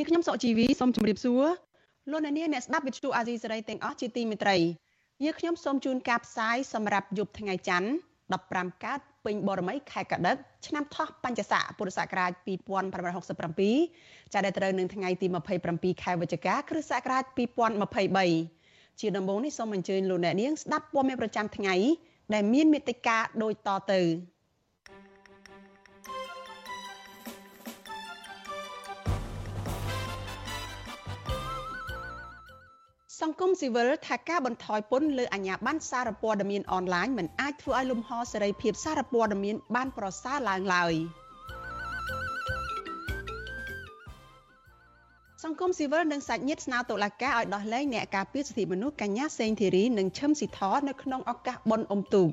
នេះខ្ញុំសុកជីវីសូមជម្រាបសួរលោកអ្នកនាងអ្នកស្ដាប់វិទ្យុអាស៊ីសេរីទាំងអស់ជាទីមេត្រីយើខ្ញុំសូមជូនការផ្សាយសម្រាប់យប់ថ្ងៃច័ន្ទ15កើតពេញបរមីខែកដិកឆ្នាំថោះបញ្ញស័កពុរសករាជ2567ចាប់ដែលត្រូវនឹងថ្ងៃទី27ខែវិច្ឆិកាគ្រិស្តសករាជ2023ជាដំបូងនេះសូមអញ្ជើញលោកអ្នកនាងស្ដាប់ព័ត៌មានប្រចាំថ្ងៃដែលមានមេត្តាដូចតទៅ សង្គមស៊ីវិលថាការបន្ថយពន្ធលើអាជ្ញាប័ណ្ណសារព័ត៌មានអនឡាញមិនអាចធ្វើឲ្យលំហសេរីភាពសារព័ត៌មានបានប្រសើរឡើងឡើយសង្គមស៊ីវិលនិងសាច់ញាតិស្នើតុលាការឲ្យដោះលែងអ្នកការពារសិទ្ធិមនុស្សកញ្ញាសេងធីរីនិងឈឹមស៊ីធនៅក្នុងឱកាសបុណ្យអុំទូក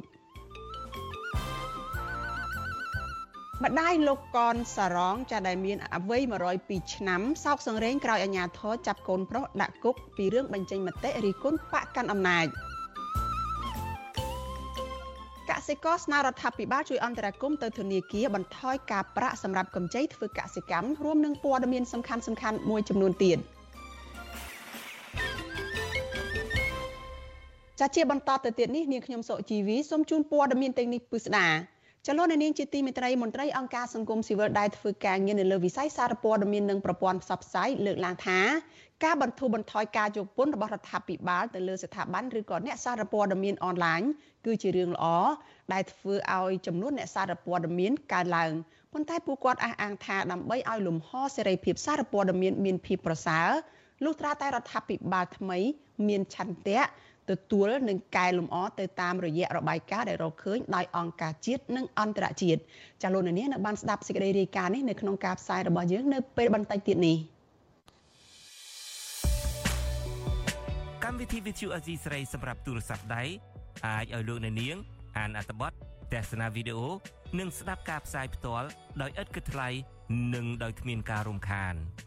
ម្ដាយលោកកនសារងចាដែលមានអវ័យ102ឆ្នាំសោកសង្រេងក្រោយអាញាធរចាប់កូនប្រុសដាក់គុកពីរឿងបញ្ចេញមតិរិះគន់បកកាន់អំណាចកសិករស្នើរដ្ឋាភិបាលជួយអន្តរាគមន៍ទៅធនាគារបន្ថយការប្រាក់សម្រាប់កម្ចីធ្វើកសិកម្មរួមនឹងព័ត៌មានសំខាន់សំខាន់មួយចំនួនទៀតចាជាបន្តទៅទៀតនេះនាងខ្ញុំសុកជីវីសូមជូនព័ត៌មានទាំងនេះពិស្ដា ចលនានាងជាទីមេត្រីមន្ត្រីអង្គការសង្គមស៊ីវិលដែលធ្វើការងារនៅលើវិស័យសារព័ត៌មាននិងប្រព័ន្ធផ្សព្វផ្សាយលើកឡើងថាការបន្ធូរបន្ថយការយកពន្ធរបស់រដ្ឋាភិបាលទៅលើស្ថាប័នឬក៏អ្នកសារព័ត៌មានអនឡាញគឺជារឿងល្អដែលធ្វើឲ្យចំនួនអ្នកសារព័ត៌មានកើនឡើងប៉ុន្តែពួកគាត់អះអាងថាដើម្បីឲ្យលំហសេរីភាពសារព័ត៌មានមានភាពប្រសើរលុះត្រាតែរដ្ឋាភិបាលថ្មីមានឆន្ទៈ ទទួលនិងកែលម្អទៅតាមរយៈរបាយការណ៍ដែលរកឃើញដោយអង្គការជាតិនិងអន្តរជាតិចាលោកនាងនៅបានស្ដាប់សេចក្តីរាយការណ៍នេះនៅក្នុងការផ្សាយរបស់យើងនៅពេលបន្តិចទៀតនេះកម្មវិធី Vithu Azizi ស្រីសម្រាប់ទូរស័ព្ទដៃអាចឲ្យលោកនាង អានអត្ថបទទស្សនាវីដេអូនិងស្ដាប់ការផ្សាយផ្ទាល់ដោយឥតគិតថ្លៃនិងដោយគ្មានការរំខាន។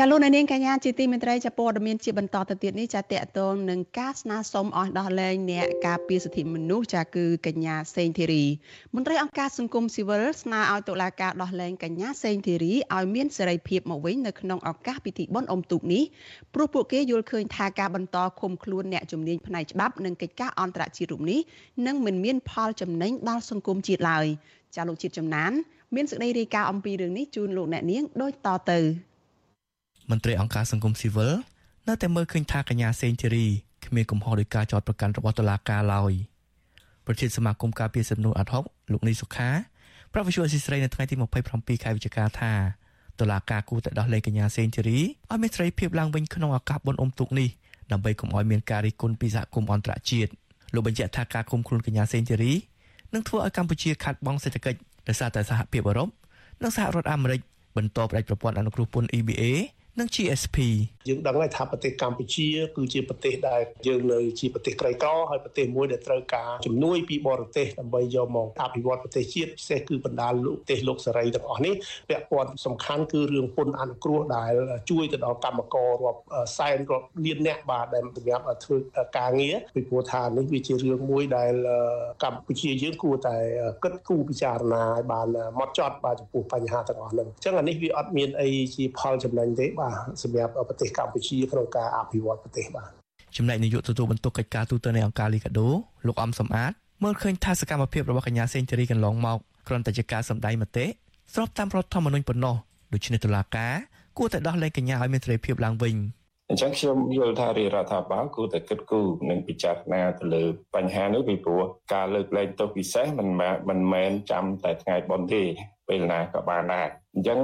ចាលោកនាងកញ្ញាជាទីមេត្រីចាព័ត៌មានជាបន្តទៅទៀតនេះចាតកតងនឹងការស្នើសុំអស់ដោះលែងអ្នកការពារសិទ្ធិមនុស្សចាគឺកញ្ញាសេងធីរីមន្ត្រីអង្គការសង្គមស៊ីវិលស្នើឲ្យតុលាការដោះលែងកញ្ញាសេងធីរីឲ្យមានសេរីភាពមកវិញនៅក្នុងឱកាសពិធីបុណ្យអុំទូកនេះព្រោះពួកគេយល់ឃើញថាការបន្តឃុំខ្លួនអ្នកជំនាញផ្នែកច្បាប់និងកិច្ចការអន្តរជាតិរូបនេះនឹងមិនមានផលចំណេញដល់សង្គមជាតិឡើយចាលោកជាតិចំណានមានសេចក្តីរាយការណ៍អំពីរឿងនេះជូនលោកអ្នកនាងដូចតទៅ មន្ត្រីអង្គការសង្គមស៊ីវិលនៅតែមើលឃើញថាកញ្ញាសេងធីរីគ្មានកំហុសដោយការចោទប្រកាន់របស់តុលាការឡើយប្រធានសមាគមការពារសិទ្ធិមនុស្សអាត់ហុកលោកនីសុខាប្រវិសុអស៊ីស្រីនៅថ្ងៃទី27ខែវិច្ឆិកាថាតុលាការគូតែដោះលែងកញ្ញាសេងធីរីឲ្យមានសេរីភាពឡើងវិញក្នុងឱកាសបុណ្យអុំទូកនេះដើម្បីកុំឲ្យមានការរិះគន់ពីសហគមន៍អន្តរជាតិលោកបញ្ជាក់ថាការគុំខ្លួនកញ្ញាសេងធីរីនឹងធ្វើឲ្យកម្ពុជាខាត់បង់សេដ្ឋកិច្ចដោយសារតែសហភាពអឺរ៉ុបនិងសហរដ្ឋអាមេរិកបន្តផ្ដាច់ប្រព័ន្ធអនុគ្រោះពន្ធ EBA និង GSP យើងដឹងហើយថាប្រទេសកម្ពុជា គឺជាប្រទេសដែលយើងនៅជាប្រទេសក្រីក្រហើយប្រទេសមួយដែលត្រូវការជំនួយពីបរទេសដើម្បីយកមកអភិវឌ្ឍប្រទេសជាតិពិសេសគឺបណ្ដាលលោកប្រទេសលោកសេរីទាំងអស់នេះពាក់ព័ន្ធសំខាន់គឺរឿងពន្ធអនុគ្រោះដែលជួយទៅដល់កម្មកររាប់សែនរាប់លានអ្នកបាទដែលសម្រាប់ធ្វើការងារពីព្រោះថានេះវាជារឿងមួយដែលកម្ពុជាយើងគួរតែគិតគូរពិចារណាឲ្យបានម៉ត់ចត់បាទចំពោះបញ្ហាទាំងអស់ហ្នឹងអញ្ចឹងអានេះវាអត់មានអីជាផលចំណេញទេបាទបាទសម្រាប់ប្រទេសកម្ពុជាក្នុងការអភិវឌ្ឍប្រទេសបាទចំណែកនាយកទទួលបន្ទុកកិច្ចការទូតនៃអង្គការលីកាដូលោកអំសំអាតមើលឃើញថាសកម្មភាពរបស់កញ្ញាសេងធីរីកន្លងមកគ្រាន់តែជាការសម្ដែងមតិស្របតាមរដ្ឋធម្មនុញ្ញប៉ុណ្ណោះដូច្នេះតុលាការគួរតែដោះលែងកញ្ញាឲ្យមានសេរីភាពឡើងវិញអញ្ចឹងខ្ញុំយល់ថារាជរដ្ឋាភិបាលគួរតែគិតគូរនិងពិចារណាទៅលើបញ្ហានេះពីព្រោះការលើកលែងទោសពិសេសមិនមិនមែនចាំតែថ្ងៃបុណ្យទេ ពេលណាក៏បានដែរអញ្ចឹង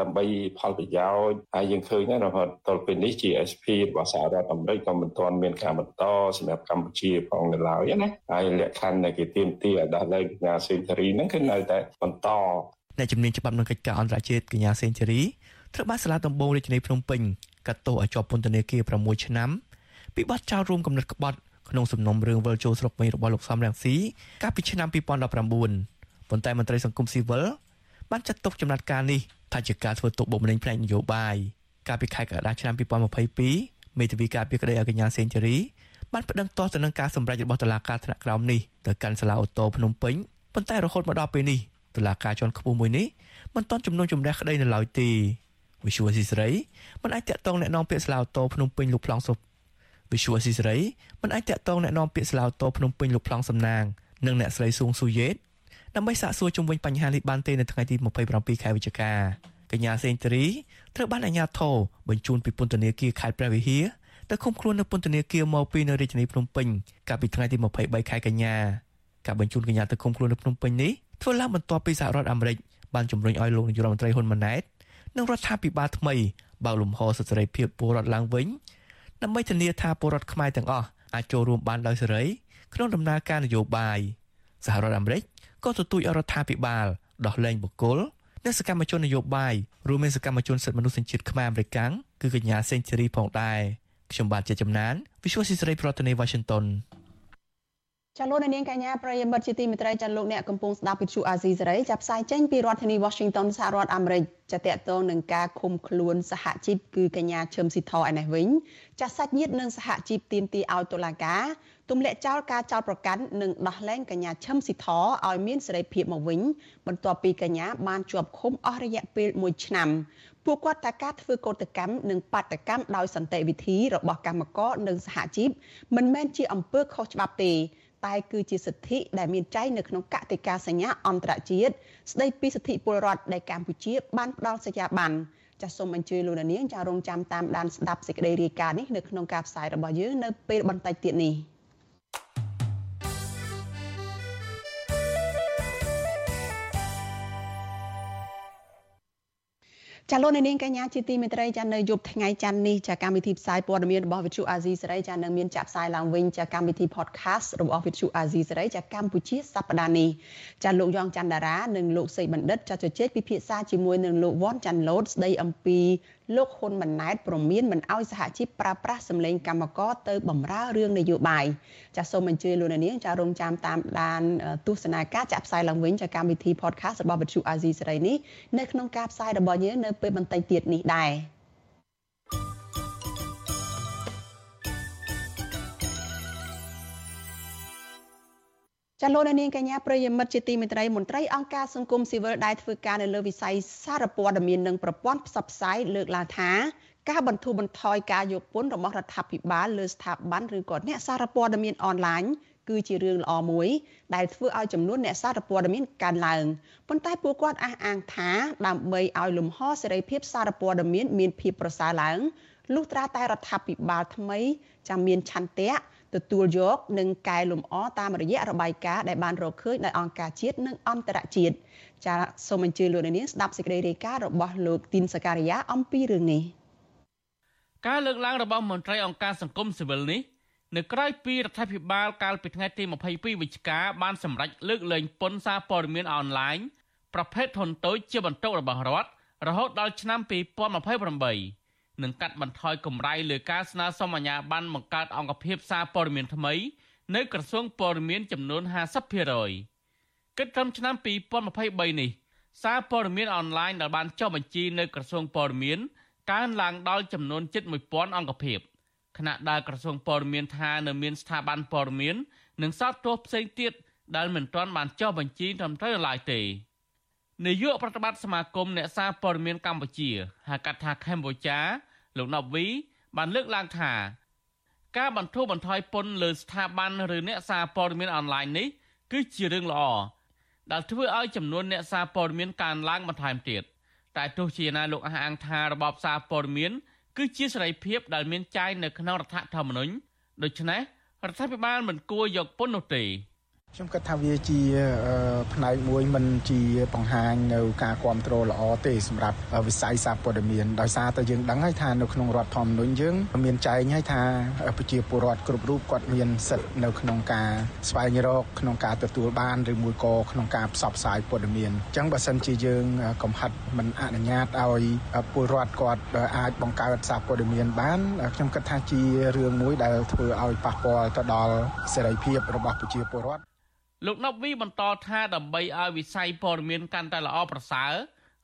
ដើម្បីផលប្រយោជន៍ហើយយើងឃើញណារហូតដល់ពេលនេះ GSP របស់សហរដ្ឋអាមេរិកក៏មិនទាន់មានការបន្តសម្រាប់កម្ពុជាផងនៅឡើយណាហើយលក្ខខណ្ឌដែលគេទាមទារឲ្យដោះលែងកញ្ញាសេនស៊ូរីហ្នឹងគឺនៅតែបន្តអ្នកជំនាញច្បាប់និងកិច្ចការអន្តរជាតិកញ្ញាសេនស៊ូរីត្រូវបានសាលាដំបងរាជធានីភ្នំពេញកាត់ទោសឲ្យជាប់ពន្ធនាគារ6ឆ្នាំពីបទចោទរួមគំនិតក្បត់ក្នុងសំណុំរឿងវិលចូលស្រុកវិញរបស់លោកសំរងស៊ីកាលពីឆ្នាំ2019 ប៉ុន្តែមន្ត្រីសង្គមស៊ីវិលបានចាត់ទុកចំណាត់ការនេះថាជាការធ្វើទុកបុកម្នេញផ្នែកនយោបាយកាលពីខែកក្កដាឆ្នាំ2022មេធាវីការពីក្តីឲ្យកញ្ញាសេងជូរីបានប្តឹងទាស់ទៅនឹងការសម្រេចរបស់តុលាការថ្នាក់ក្រោមនេះទៅកាន់សាលាអូតូភ្នំពេញប៉ុន្តែរហូតមកដល់ពេលនេះតុលាការជាន់ខ្ពស់មួយនេះមិនទាន់ជំនុំជម្រះក្តីនៅឡើយទេវិសុវស៊ីស្រីមិនអាចតាក់ទងแนะនាំពាក្យសាលាអូតូភ្នំពេញលោកប្លង់សុបវិសុវស៊ីស្រីមិនអាចតាក់ទងแนะនាំពាក្យសាលាអូតូភ្នំពេញលោកប្លង់សំណាងនិងអ្នកស្រីសួងស៊ូយេត ដើម្បីសាកសួរជុំវិញបញ្ហានេះបានទេនៅថ្ងៃទី27ខែវិច្ឆិកាកញ្ញាសេងតរីត្រូវបានអាជ្ញាធរបញ្ជូនពីពន្ធនាគារខេត្តព្រះវិហារទៅឃុំខ្លួននៅពន្ធនាគារមកពីនៅរាជធានីភ្នំពេញកាលពីថ្ងៃទី23ខែកញ្ញាការបញ្ជូនកញ្ញាទៅឃុំខ្លួននៅភ្នំពេញនេះធ្វើឡើងបន្ទាប់ពីសហរដ្ឋអាមេរិកបានជំរុញឲ្យលោកនាយករដ្ឋមន្ត្រីហ៊ុនម៉ាណែតនិងរដ្ឋាភិបាលថ្មីបើកលំហសិទ្ធិសេរីភាពពលរដ្ឋឡើងវិញដើម្បីធានាថាពលរដ្ឋខ្មែរទាំងអស់អាចចូលរួមបានដោយសេរីក្នុងដំណើរការនយោបាយសហរដ្ឋអាមេរិក ក៏ទទូចឲ្យរដ្ឋាភិបាលដោះលែងបុគ្គលនិងសកម្មជននយោបាយរួមមានសកម្មជនសិទ្ធិមនុស្សជាតិខ្មែរអាមេរិកគឺកញ្ញាសេងសេរីផងដែរខ្ញុំបាទជាចំណាន Visual Society ប្រធានាទី Washington ចាលោកនាងកញ្ញាប្រិយមិត្តជាទីមេត្រីចាលោកអ្នកកំពុងស្ដាប់វិទ្យុអាស៊ីសេរីចាប់ផ្សាយចេញពីរដ្ឋធានី Washington សហរដ្ឋអាមេរិកចាតកតងនឹងការឃុំខ្លួនសហជីពគឺកញ្ញាឈឹមស៊ីធឯនេះវិញចាសាច់ញាតិនិងសហជីពទាមទារឲ្យតុលាការ ទម្លាក់ចោលការចោទប្រកាន់និងដោះលែងកញ្ញាឈឹមស៊ីធឲ្យមានសេរីភាពមកវិញបន្ទាប់ពីកញ្ញាបានជាប់ឃុំអស់រយៈពេល1ឆ្នាំពួកគាត់ថាការធ្វើកោតកម្មនិងបាតកម្មដោយសន្តិវិធីរបស់កម្មករនិងសហជីពមិនមែនជាអំពើខុសច្បាប់ទេតែគឺជាសិទ្ធិដែលមានចែងនៅក្នុងកតិកាសញ្ញាអន្តរជាតិស្ដីពីសិទ្ធិពលរដ្ឋដែលកម្ពុជាបានផ្ដល់សញ្ញាប័ណ្ណចាសសូមអញ្ជើញលោកនាងចារងចាំតាមដានស្ដាប់សេចក្តីរាយការណ៍នេះនៅក្នុងការផ្សាយរបស់យើងនៅពេលបន្តិចទៀតនេះ។ ចាលោកនាងកញ្ញាជាទីមេត្រីចានៅយប់ថ្ងៃច័ន្ទនេះចាកម្មវិធីផ្សាយព័ត៌មានរបស់វិទ្យុអាស៊ីសេរីចានឹងមានចាក់ផ្សាយឡើងវិញចាកម្មវិធី podcast របស់វិទ្យុអាស៊ីសេរីចាកម្ពុជាសប្តាហ៍នេះចាលោកយ៉ងច័ន្ទតារានិងលោកសីបណ្ឌិតចាជជែកពិភាក្សាជាមួយនឹងលោកវ៉ាន់ច័ន្ទលូតស្ដីអំពី លោកហ៊ុនម៉ាណែតប្រមានមិនអោយសហជីពប្រើប្រាស់សម្លេងកម្មករទៅបំរើរឿងនយោបាយចាសសូមអញ្ជើញលោកនាងចារងចាំតាមដានទស្សនាការចាក់ផ្សាយឡើងវិញចាកម្មវិធី podcast របស់វិទ្យុអាស៊ីសេរីនេះនៅក្នុងការផ្សាយរបស់យើងនៅពេលបន្តិចទៀតនេះដែរ ចាលោកនាងកញ្ញាប្រិយមិត្តជាទីមេត្រីមន្ត្រីអង្គការសង្គមស៊ីវិលដែលធ្វើការនៅលើវិស័យសារព័ត៌មាននិងប្រព័ន្ធផ្សព្វផ្សាយលើកឡើងថាការបន្ធូរបន្ថយការយកពន្ធរបស់រដ្ឋាភិបាលលើស្ថាប័នឬក៏អ្នកសារព័ត៌មានអនឡាញគឺជារឿងល្អមួយដែលធ្វើឲ្យចំនួនអ្នកសារព័ត៌មានកើនឡើងប៉ុន្តែពួកគាត់អះអាងថាដើម្បីឲ្យលំហសេរីភាពសារព័ត៌មានមានភាពប្រសើរឡើងលុះត្រាតែរដ្ឋាភិបាលថ្មីចាំមានឆន្ទៈ ទទួលយកនិងកែលម្អតាមរយៈរបាយការណ៍ដែលបានរកឃើញដោយអង្គការជាតិនិងអន្តរជាតិចាសសូមអញ្ជើញលោកនាងស្ដាប់សេចក្តីរាយការណ៍របស់លោកទីនសការីយ៉ាអំពីរឿងនេះការលើកឡើងរបស់មន្ត្រីអង្គការសង្គមស៊ីវិលនេះនៅក្រៅពីរដ្ឋាភិបាលកាលពីថ្ងៃទី22វិច្ឆិកាបានសម្រេចលើកលែងពន្ធសារព័ត៌មានអនឡាញប្រភេទធនតូចជាបន្ទុករបស់រដ្ឋរហូតដល់ឆ្នាំ2028 និងកាត់បន្ថយកម្រៃលើការស្នើសុំអាជ្ញាប័ណ្ណបង្កើតអង្គភាពសារព័ត៌មានថ្មីនៅក្រសួងព័ត៌មានចំនួន50%គិតត្រឹមឆ្នាំ2023នេះសារព័ត៌មានអនឡាញដែលបានចុះបញ្ជីនៅក្រសួងព័ត៌មានកើនឡើងដល់ចំនួនជិត1000អង្គភាពខណៈដែលក្រសួងព័ត៌មានថានៅមានស្ថាប័នព័ត៌មាននិងសោតទោសផ្សេងទៀតដែលមិនទាន់បានចុះបញ្ជីត្រឹមត្រូវឡើយទេនាយកប្រតិបត្តិសមាគមអ្នកសារព័ត៌មានកម្ពុជាហៅកាត់ថាកម្ពុជា លោកណប់វីបានលើកឡើងថា ការបន្ធូរបន្ថយពន្ធលើស្ថាប័នឬអ្នកសារព័ត៌មានអនឡាញនេះគឺជារឿងល្អដែលធ្វើឲ្យចំនួនអ្នកសារព័ត៌មានកើនឡើងបន្ថែមទៀតតែទោះជាណាលោកអះអាងថារបបសារព័ត៌មានគឺជាសេរីភាពដែលមានចែងនៅក្នុងរដ្ឋធម្មនុញ្ញដូច្នេះរដ្ឋាភិបាលមិនគួរយកពន្ធនោះទេ ខ្ញុំគិតថាវាជាផ្នែកមួយមិនជាបង្ហាញនៅការគ្រប់គ្រងល្អទេសម្រាប់វិស័យសារព័ត៌មានដោយសារតែយើងដឹងហើយថានៅក្នុងរដ្ឋធម្មនុញ្ញយើងមានចែងហើយថាប្រជាពលរដ្ឋគ្រប់រូបគាត់មានសិទ្ធិនៅក្នុងការស្វែងរកក្នុងការទទួលបានឬមួយក៏ក្នុងការផ្សព្វផ្សាយព័ត៌មានអញ្ចឹងបើសិនជាយើងកំហិតមិនអនុញ្ញាតឲ្យពលរដ្ឋគាត់អាចបង្កើតសារព័ត៌មានបានខ្ញុំគិតថាជារឿងមួយដែលធ្វើឲ្យប៉ះពាល់ទៅដល់សេរីភាពរបស់ប្រជាពលរដ្ឋ លោកណប់វីបន្តថាដើម្បីឲ្យវិស័យព័ត៌មានកាន់តែល្អប្រសើរ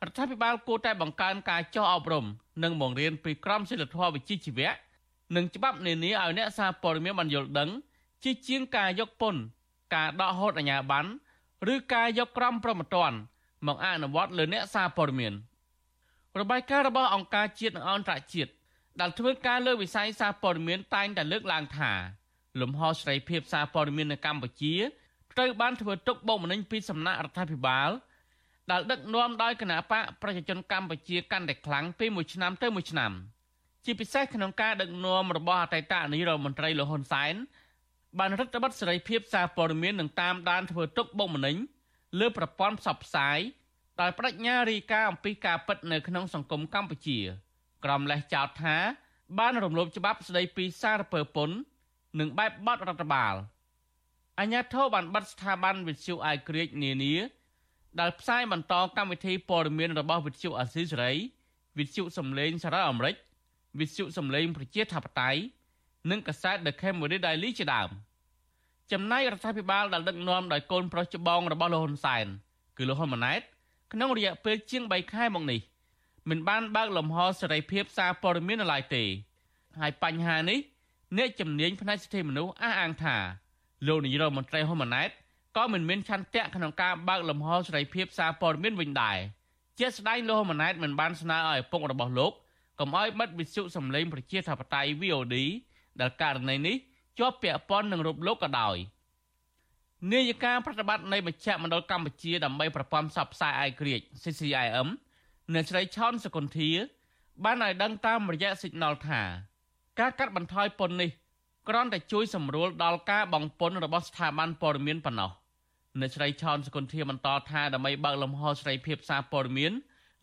រដ្ឋាភិបាលគួរតែបង្កើនការចុះអប់រំនិងបង្រៀនពីក្រមសីលធម៌វិជ្ជាជីវៈនិងច្បាប់នានាឲ្យអ្នកសារព័ត៌មានបានយល់ដឹង ជាជាងការយកពន្ធការដកហូតអាជ្ញាប័ណ្ណឬការយកក្រមប្រមត្តនមកអនុវត្តលើអ្នកសារព័ត៌មានរបាយការណ៍របស់អង្គការជាតិនិងអន្តរជាតិដែលធ្វើការលើវិស័យសារព័ត៌មានតែងតែលើកឡើងថាលំហសេរីភាពសារព័ត៌មាននៅកម្ពុជា ត្រូវបានធ្វើទុកបុកម្នេញពីសំណាក់រដ្ឋាភិបាលដែលដឹកនាំដោយគណៈបកប្រជាជនកម្ពុជាកាន់តែខ្លាំងពីមួយឆ្នាំទៅមួយឆ្នាំជាពិសេសក្នុងការដឹកនាំរបស់អតីតនាយរដ្ឋមន្ត្រីលហ៊ុនសែនបានរដ្ឋបတ်សេរីភាពសារព័ត៌មាននឹងតាមដានធ្វើទុកបុកម្នេញលើប្រព័ន្ធផ្សព្វផ្សាយដោយបដិញ្ញារីកាអំពីការពិតនៅក្នុងសង្គមកម្ពុជា ក្រមលេះចោទថា បានរំលោភច្បាប់ស្តីពីសារពើពន្ធនិងបែបបទរដ្ឋបាល។ អាញាធរបានបិទស្ថាប័នវិទ្យុអាយក្រិចនានាដែលផ្សាយបន្តកម្មវិធីព័ត៌មានរបស់វិទ្យុអាស៊ីសេរីវិទ្យុសំឡេងសារ៉ាអាមេរិកវិទ្យុសំឡេងប្រជាធិបតេយ្យនិងកាសែត The Cambodia Daily ជាដើមចំណែករដ្ឋាភិបាលដែលដឹកនាំដោយកូនប្រុសច្បងរបស់លោកហ៊ុនសែនគឺលោកហ៊ុនម៉ាណែតក្នុងរយៈពេលជាង3ខែមកនេះមិនបានបើកលំហសេរីភាពសារព័ត៌មាននៅឡើយទេហើយបញ្ហានេះអ្នកជំនាញផ្នែកសិទ្ធិមនុស្សអះអាងថា លោកនាយរដ្ឋមន្ត្រីហ៊ុនម៉ាណែតក៏មិនមានឆន្ទៈក្នុងការបើកលំហសេរីភាពសារព័ត៌មានវិញដែរជាស្ដែងលោកហ៊ុនម៉ាណែតមិនបានស្នើឲ្យឪពុករបស់លោកកុំឲ្យបិទវិទ្យុសំឡេងប្រជាធិបតេយ្យ VOD ដែលករណីនេះជាប់ពាក់ព័ន្ធនឹងរូបលោកក៏ដោយនាយិកាប្រតិបត្តិនៃមជ្ឈមណ្ឌលកម្ពុជាដើម្បីប្រព័ន្ធផ្សព្វផ្សាយឯករាជ្យ CCIM អ្នកស្រីឆនសកុនធា បានឲ្យដឹងតាមរយៈ Signal ថា ការកាត់បន្ថយពន្ធនេះ គ្រាន់តែជួយសម្រួលដល់ការបង់ពន្ធរបស់ស្ថាប័នព័ត៌មានប៉ុណ្ណោះអ្នកស្រីឆនសកុនធាបន្តថាដើម្បីបើកលំហសេរីភាពសារព័ត៌មាន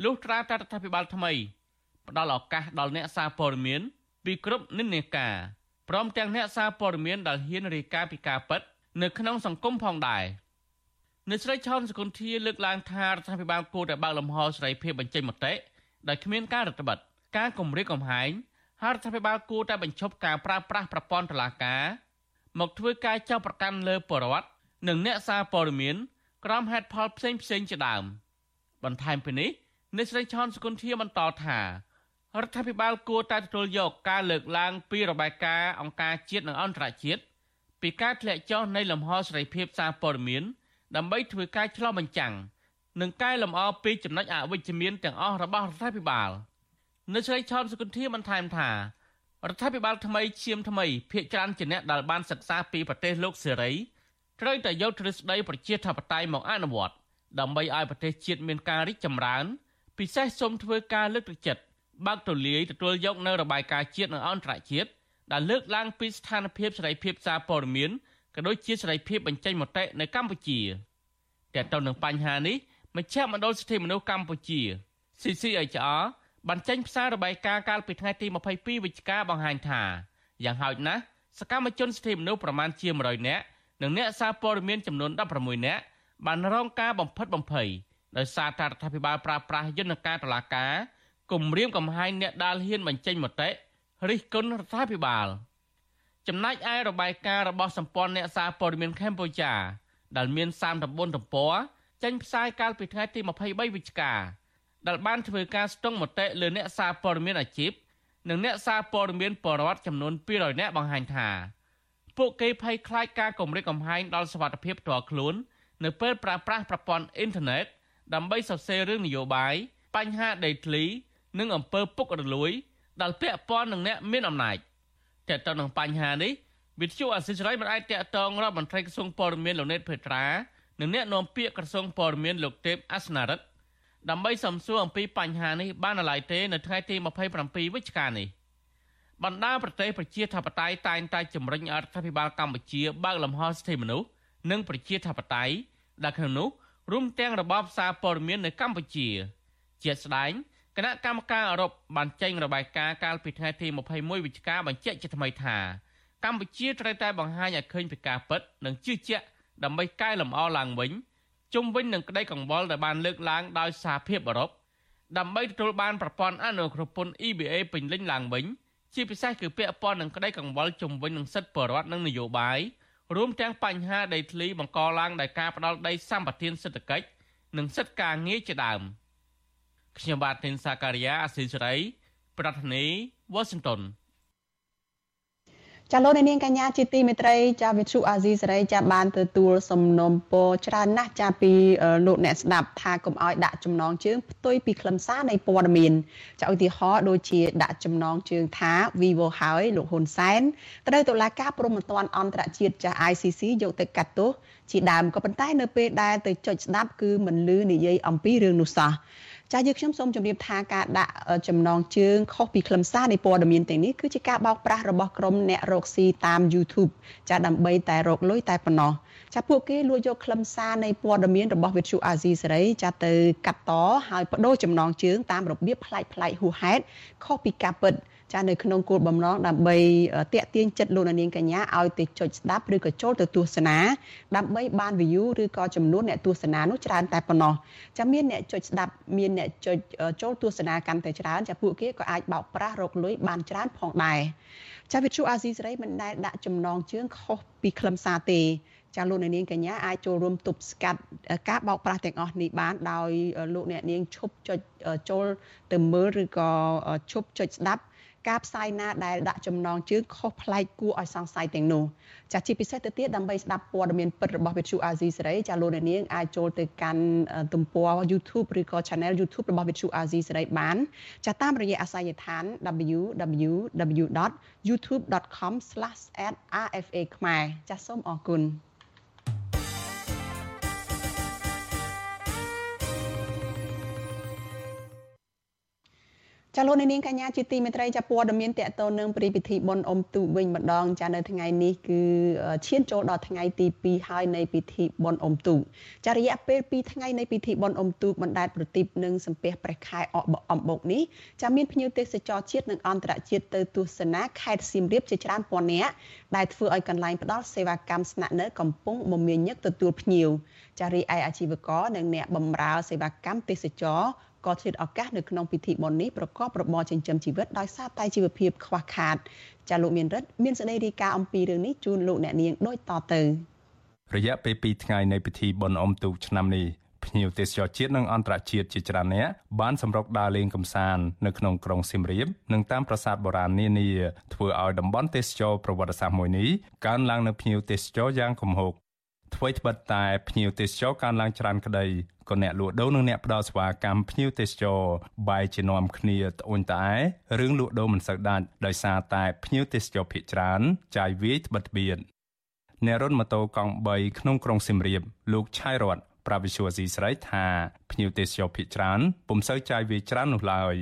លុះត្រាតែរដ្ឋាភិបាលថ្មីផ្ដល់ឱកាសដល់អ្នកសារព័ត៌មានពីគ្រប់និន្នាការព្រមទាំងអ្នកសារព័ត៌មានដែលហ៊ានរាយការណ៍ពីការពិតនៅក្នុងសង្គមផងដែរអ្នកស្រីឆនសកុនធាលើកឡើងថារដ្ឋាភិបាលគួរតែបើកលំហសេរីភាពបញ្ចេញមតិដោយគ្មានការរដ្ឋបិទការគម្រាមកំហែង ហើយរដ្ឋាភិបាលគួរតែបញ្ឈប់ការប្រើប្រាស់ប្រព័ន្ធតុលាការមកធ្វើការចោទប្រកាន់លើបរដ្ឋនិងអ្នកសារព័ត៌មានក្រោមហេតុផលផ្សេងផ្សេងជាដើមបន្ថែមពីនេះអ្នកស្រីឆនសគុណធាបន្តថារដ្ឋាភិបាលគួរតែទទួលយកការលើកឡើងពីរបាយការណ៍អង្គការជាតិនិងអន្តរជាតិពីការធ្លាក់ចុះនៃលំហសេរីភាពសារព័ត៌មានដើម្បីធ្វើការឆ្លុះបញ្ចាំងនិងកែលម្អពីចំណុចអវិជ្ជមានទាំងអស់របស់រដ្ឋាភិបាល។ នៅស្រីឆនសុគន្ធាបន្ថែមថារដ្ឋាភិបាលថ្មីឈាមថ្មីភាកច្រើនជាអ្នកដែលបានសិក្សាពីប្រទេសលោកសេរីត្រូវតែយកទ្រឹស្ដីប្រជាធិបតេយ្យមកអនុវត្តដើម្បីឲ្យប្រទេសជាតិមានការរីកចម្រើន ពិសេសសូមធ្វើការលើកទឹកចិត្តបើកទូលាយទទួលយកនៅរបាយការណ៍ជាតិនិងអន្តរជាតិដែលលើកឡើងពីស្ថានភាពសេរីភាពសារព័ត៌មានក៏ដូចជាសេរីភាពបញ្ចេញមតិនៅកម្ពុជាតែទៅនឹងបញ្ហានេះមជ្ឈមណ្ឌលសិទ្ធិមនុស្សកម្ពុជា CCHR បានចេញផ្សាយរបាយការណ៍កាលពីថ្ងៃទី22វិច្ឆិកាបង្ហាញថាយ៉ាងហោចណាស់សកម្មជនសិទ្ធិមនុស្សប្រមាណជា100នាក់និងអ្នកសារព័ត៌មានចំនួន16នាក់បានរងការបំផិតបំភ័យដោយសារតែរដ្ឋាភិបាលប្រើប្រាស់យន្តការតុលាការគំរាមកំហែងអ្នកដាល់ហ៊ានបញ្ចេញមតិរិះគន់រដ្ឋាភិបាលចំណែកឯរបាយការណ៍របស់សម្ព័ន្ធអ្នកសារព័ត៌មានកម្ពុជាដែលមាន39ទំព័រចេញផ្សាយកាលពីថ្ងៃទី23វិច្ឆិកា ដែលបានធ្វើការស្ទង់មតិលើអ្នកសារព័ត៌មានអាជីពនិងអ្នកសារព័ត៌មានបរដ្ឋចំនួន200នាក់បង្ហាញថាពួកគេភ័យខ្លាចការគំរាមកំហែងដល់សុវត្ថិភាពផ្ទាល់ខ្លួន នៅពេលប្រើប្រាស់ប្រព័ន្ធអ៊ីនធឺណិតដើម្បីសរសេររឿងនយោបាយបញ្ហាដីធ្លី និងអំពើពុករលួយដែលពាក់ព័ន្ធនឹងអ្នកមានអំណាចតើតើនឹងបញ្ហានេះវិទ្យុអសិរ័យមិនអាចតាក់ទងរដ្ឋមន្ត្រីក្រសួងព័ត៌មានលោកណេតភេត្រានិងអ្នកនាំពាក្យក្រសួងព័ត៌មានលោកទេពអសនារិទ្ធ ដើម្បីសំសួរអំពីបញ្ហានេះបាននៅឡើយទេនៅថ្ងៃទី27វិច្ឆិកានេះបណ្ដាប្រទេសប្រជាធិបតេយ្យតែងតែជំរុញរដ្ឋាភិបាលកម្ពុជាបើកលំហសិទ្ធិមនុស្សនិងប្រជាធិបតេយ្យដែលក្នុងនោះរួមទាំងរបបសារព័ត៌មាននៅកម្ពុជា ជាស្ដែងគណៈកម្មការអឺរ៉ុបបានចេញរបាយការណ៍កាលពីថ្ងៃទី21វិច្ឆិកាបញ្ជាក់ជាថ្មីថាកម្ពុជាត្រូវតែបង្ហាញឲ្យឃើញពីការពិតនិងជឿជាក់ដើម្បីកែលម្អឡើងវិញ ជុំវិញនឹងក្តីកង្វល់ដែលបានលើកឡើងដោយសហភាពអឺរ៉ុបដើម្បីទទួលបានប្រព័ន្ធអនុគ្រោះពន្ធ EBA ពេញលេញឡើងវិញជាពិសេសគឺពាក់ព័ន្ធនឹងក្តីកង្វល់ជុំវិញនឹងសិទ្ធិបរិវត្តនិងនយោបាយរួមទាំងបញ្ហាដីធ្លីបង្កឡើងដោយការផ្ដាល់ដីសម្បត្តិសេដ្ឋកិច្ចនិងសិទ្ធិការងារជាដើមខ្ញុំបាទទីនសាការីយ៉ាអស៊ីសេរី ប្រធានាធិបតី Washington ចាលោកនាងកញ្ញាជាទីមេត្រីចាវិទ្យុអាស៊ីសេរីចាបានទទួលសំណុំពរច្រើនណាស់ចាពីលោកអ្នកស្ដាប់ថាកុំឲ្យដាក់ចំណងជើងផ្ទុយពីខ្លឹមសារនៃព័ត៌មានចាឧទាហរណ៍ដូចជាដាក់ចំណងជើងថា Vivo ហើយលោកហ៊ុនសែនត្រូវតុលាការព្រហ្មទណ្ឌអន្តរជាតិចា ICC យកទៅកាត់ទោសជាដើមក៏ប៉ុន្តែនៅពេលដែលទៅចុចស្ដាប់គឺមិនលឺនិយាយអំពីរឿងនោះសោះ ចាយើងខ្ញុំសូមជម្រាបថាការដាក់ចំណងជើងខុសពីខ្លឹមសារនៃព័ត៌មានទាំងនេះគឺជាការបោកប្រាស់របស់ក្រុមអ្នករកស៊ីតាម YouTube ចាដើម្បីតែរកលុយតែប៉ុណ្ណោះចាពួកគេលួចយកខ្លឹមសារនៃព័ត៌មានរបស់វិទ្យុអាស៊ីសេរីចាទៅកាត់តហើយបដូរចំណងជើងតាមរបៀបប្លែកប្លែកហួសហេតុខុសពីការពិត ចានៅក្នុងគោលបំណងដើម្បីតាក់ទាញចិត្តលោកនាងកញ្ញាឲ្យទៅចុចស្ដាប់ឬក៏ចូលទៅទស្សនាដើម្បីបាន view ឬក៏ចំនួនអ្នកទស្សនានោះច្រើនតែប៉ុណ្ណោះចាមានអ្នកចុចស្ដាប់មានអ្នកចុចចូលទស្សនាកាន់តែច្រើនចាពួកគេក៏អាចបោកប្រាស់រកលុយបានច្រើនផងដែរចាវិទ្យុអាស៊ីសេរីមិនដែលដាក់ចំណងជើងខុសពីខ្លឹមសារទេចាលោកអ្នកនាងកញ្ញាអាចចូលរួមទប់ស្កាត់ការបោកប្រាស់ទាំងអស់នេះបានដោយលោកអ្នកនាងឈប់ចុចចូលទៅមើលឬក៏ឈប់ចុចស្ដាប់ ការផ្សាយណាដែលដាក់ចំណងជើងខុសប្លែកគួរឲ្យសង្ស័យទាំងនោះចាជាពិសេសទៅទៀតដើម្បីស្ដាប់ព័ត៌មានពិតរបស់វិទ្យុអាស៊ីសេរីចាលោកអ្នកនាងអាចចូលទៅកាន់ទំព័រ YouTube ឬក៏ Channel YouTube របស់វិទ្យុអាស៊ីសេរីបានចាតាមរយៈអាសយដ្ឋាន www.youtube.com/rfa ខ្មែរចាសសូមអរគុណ ចាលោកនាងកញ្ញាជាទីមេត្រីចាព័ត៌មានតកតនឹងព្រឹត្តិពិធីបុណ្យអុំទូកវិញម្ដងចានៅថ្ងៃនេះគឺឈានចូលដល់ថ្ងៃទី2ហើយនៃពិធីបុណ្យអុំទូកចារយៈពេល2ថ្ងៃនៃពិធីបុណ្យអុំទូកបណ្ដែតប្រទីបនិងសំពះព្រះខែអកអំបុកនេះចាមានភ្ញៀវទេសចរជាតិនិងអន្តរជាតិទៅទស្សនាខេត្តសៀមរាបជាច្រើនពាន់នាក់ដែលធ្វើឲ្យកន្លែងផ្ដល់សេវាកម្មស្នាក់នៅកំពុងមមាញឹកទទួលភ្ញៀវចារីឯអាជីវករនិងអ្នកបម្រើសេវាកម្មទេសចរ ក៏ឆ្លៀតឱកាសនៅក្នុងពិធីបុណ្យនេះប្រកបរបរចិញ្ចឹមជីវិតដោយសារតែជីវភាពខ្វះខាតចាលោកមានរិទ្ធមានសេចក្តីរាយការណ៍អំពីរឿងនេះជូនលោកអ្នកនាងដូចតទៅរយៈពេល2ថ្ងៃនៃពិធីបុណ្យអុំទូកឆ្នាំនេះភ្ញៀវទេសចរជាតិនិងអន្តរជាតិជាច្រើនអ្នកបានសម្រុកដើរលេងកម្សាន្តនៅក្នុងក្រុងសៀមរាបនិងតាមប្រាសាទបុរាណនានាធ្វើឲ្យតំបន់ទេសចរប្រវត្តិសាស្ត្រមួយនេះកើនឡើងនៅភ្ញៀវទេសចរយ៉ាងគំហុក អ្វីត្បិតតែភ្ញៀវទេសចរកើនឡើងច្រើនក្តីក៏អ្នកលក់ដូរនិងអ្នកផ្ដល់សេវាកម្មភ្ញៀវទេសចរបែរជានាំគ្នាត្អូញត្អែរឿងលក់ដូរមិនសូវដាច់ដោយសារតែភ្ញៀវទេសចរភ័យច្រើនចាយវាយត្បិតត្បៀតអ្នករត់ម៉ូតូកង់3ក្នុងក្រុងសៀមរាបលោកឆៃរតប្រាវិសុវស៊ីស្រីថាភ្ញៀវទេសចរភ័យច្រើនពុំសូវចាយវាយច្រើននោះឡើយ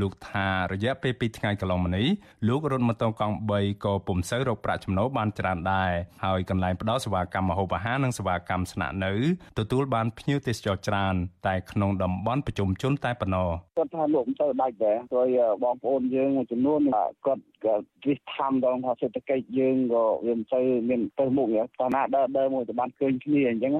លោកថារយៈពេល2ថ្ងៃកន្លងមកនេះលោករត់ម៉ូតូកង់3ក៏ពុំសូវរកប្រាក់ចំណូលបានច្រើនដែរហើយកន្លែងផ្ដល់សេវាកម្មម្ហូបអាហារនិងសេវាកម្មស្នាក់នៅទទួលបានភ្ញៀវទេសចរច្រើន តែក្នុងតំបន់ប្រជុំជនតែប៉ុណ្ណោះគាត់ថាលោកមិនទៅដាច់ដែរព្រោះបងប្អូនយើងមួយចំនួនគាត់ក៏វិធម្មដល់ថាសេដ្ឋកិច្ចយើងក៏វាមិនទៅមានទៅមុខតែណាដើរដើរមួយទៅបានឃើញគ្នាអញ្ចឹង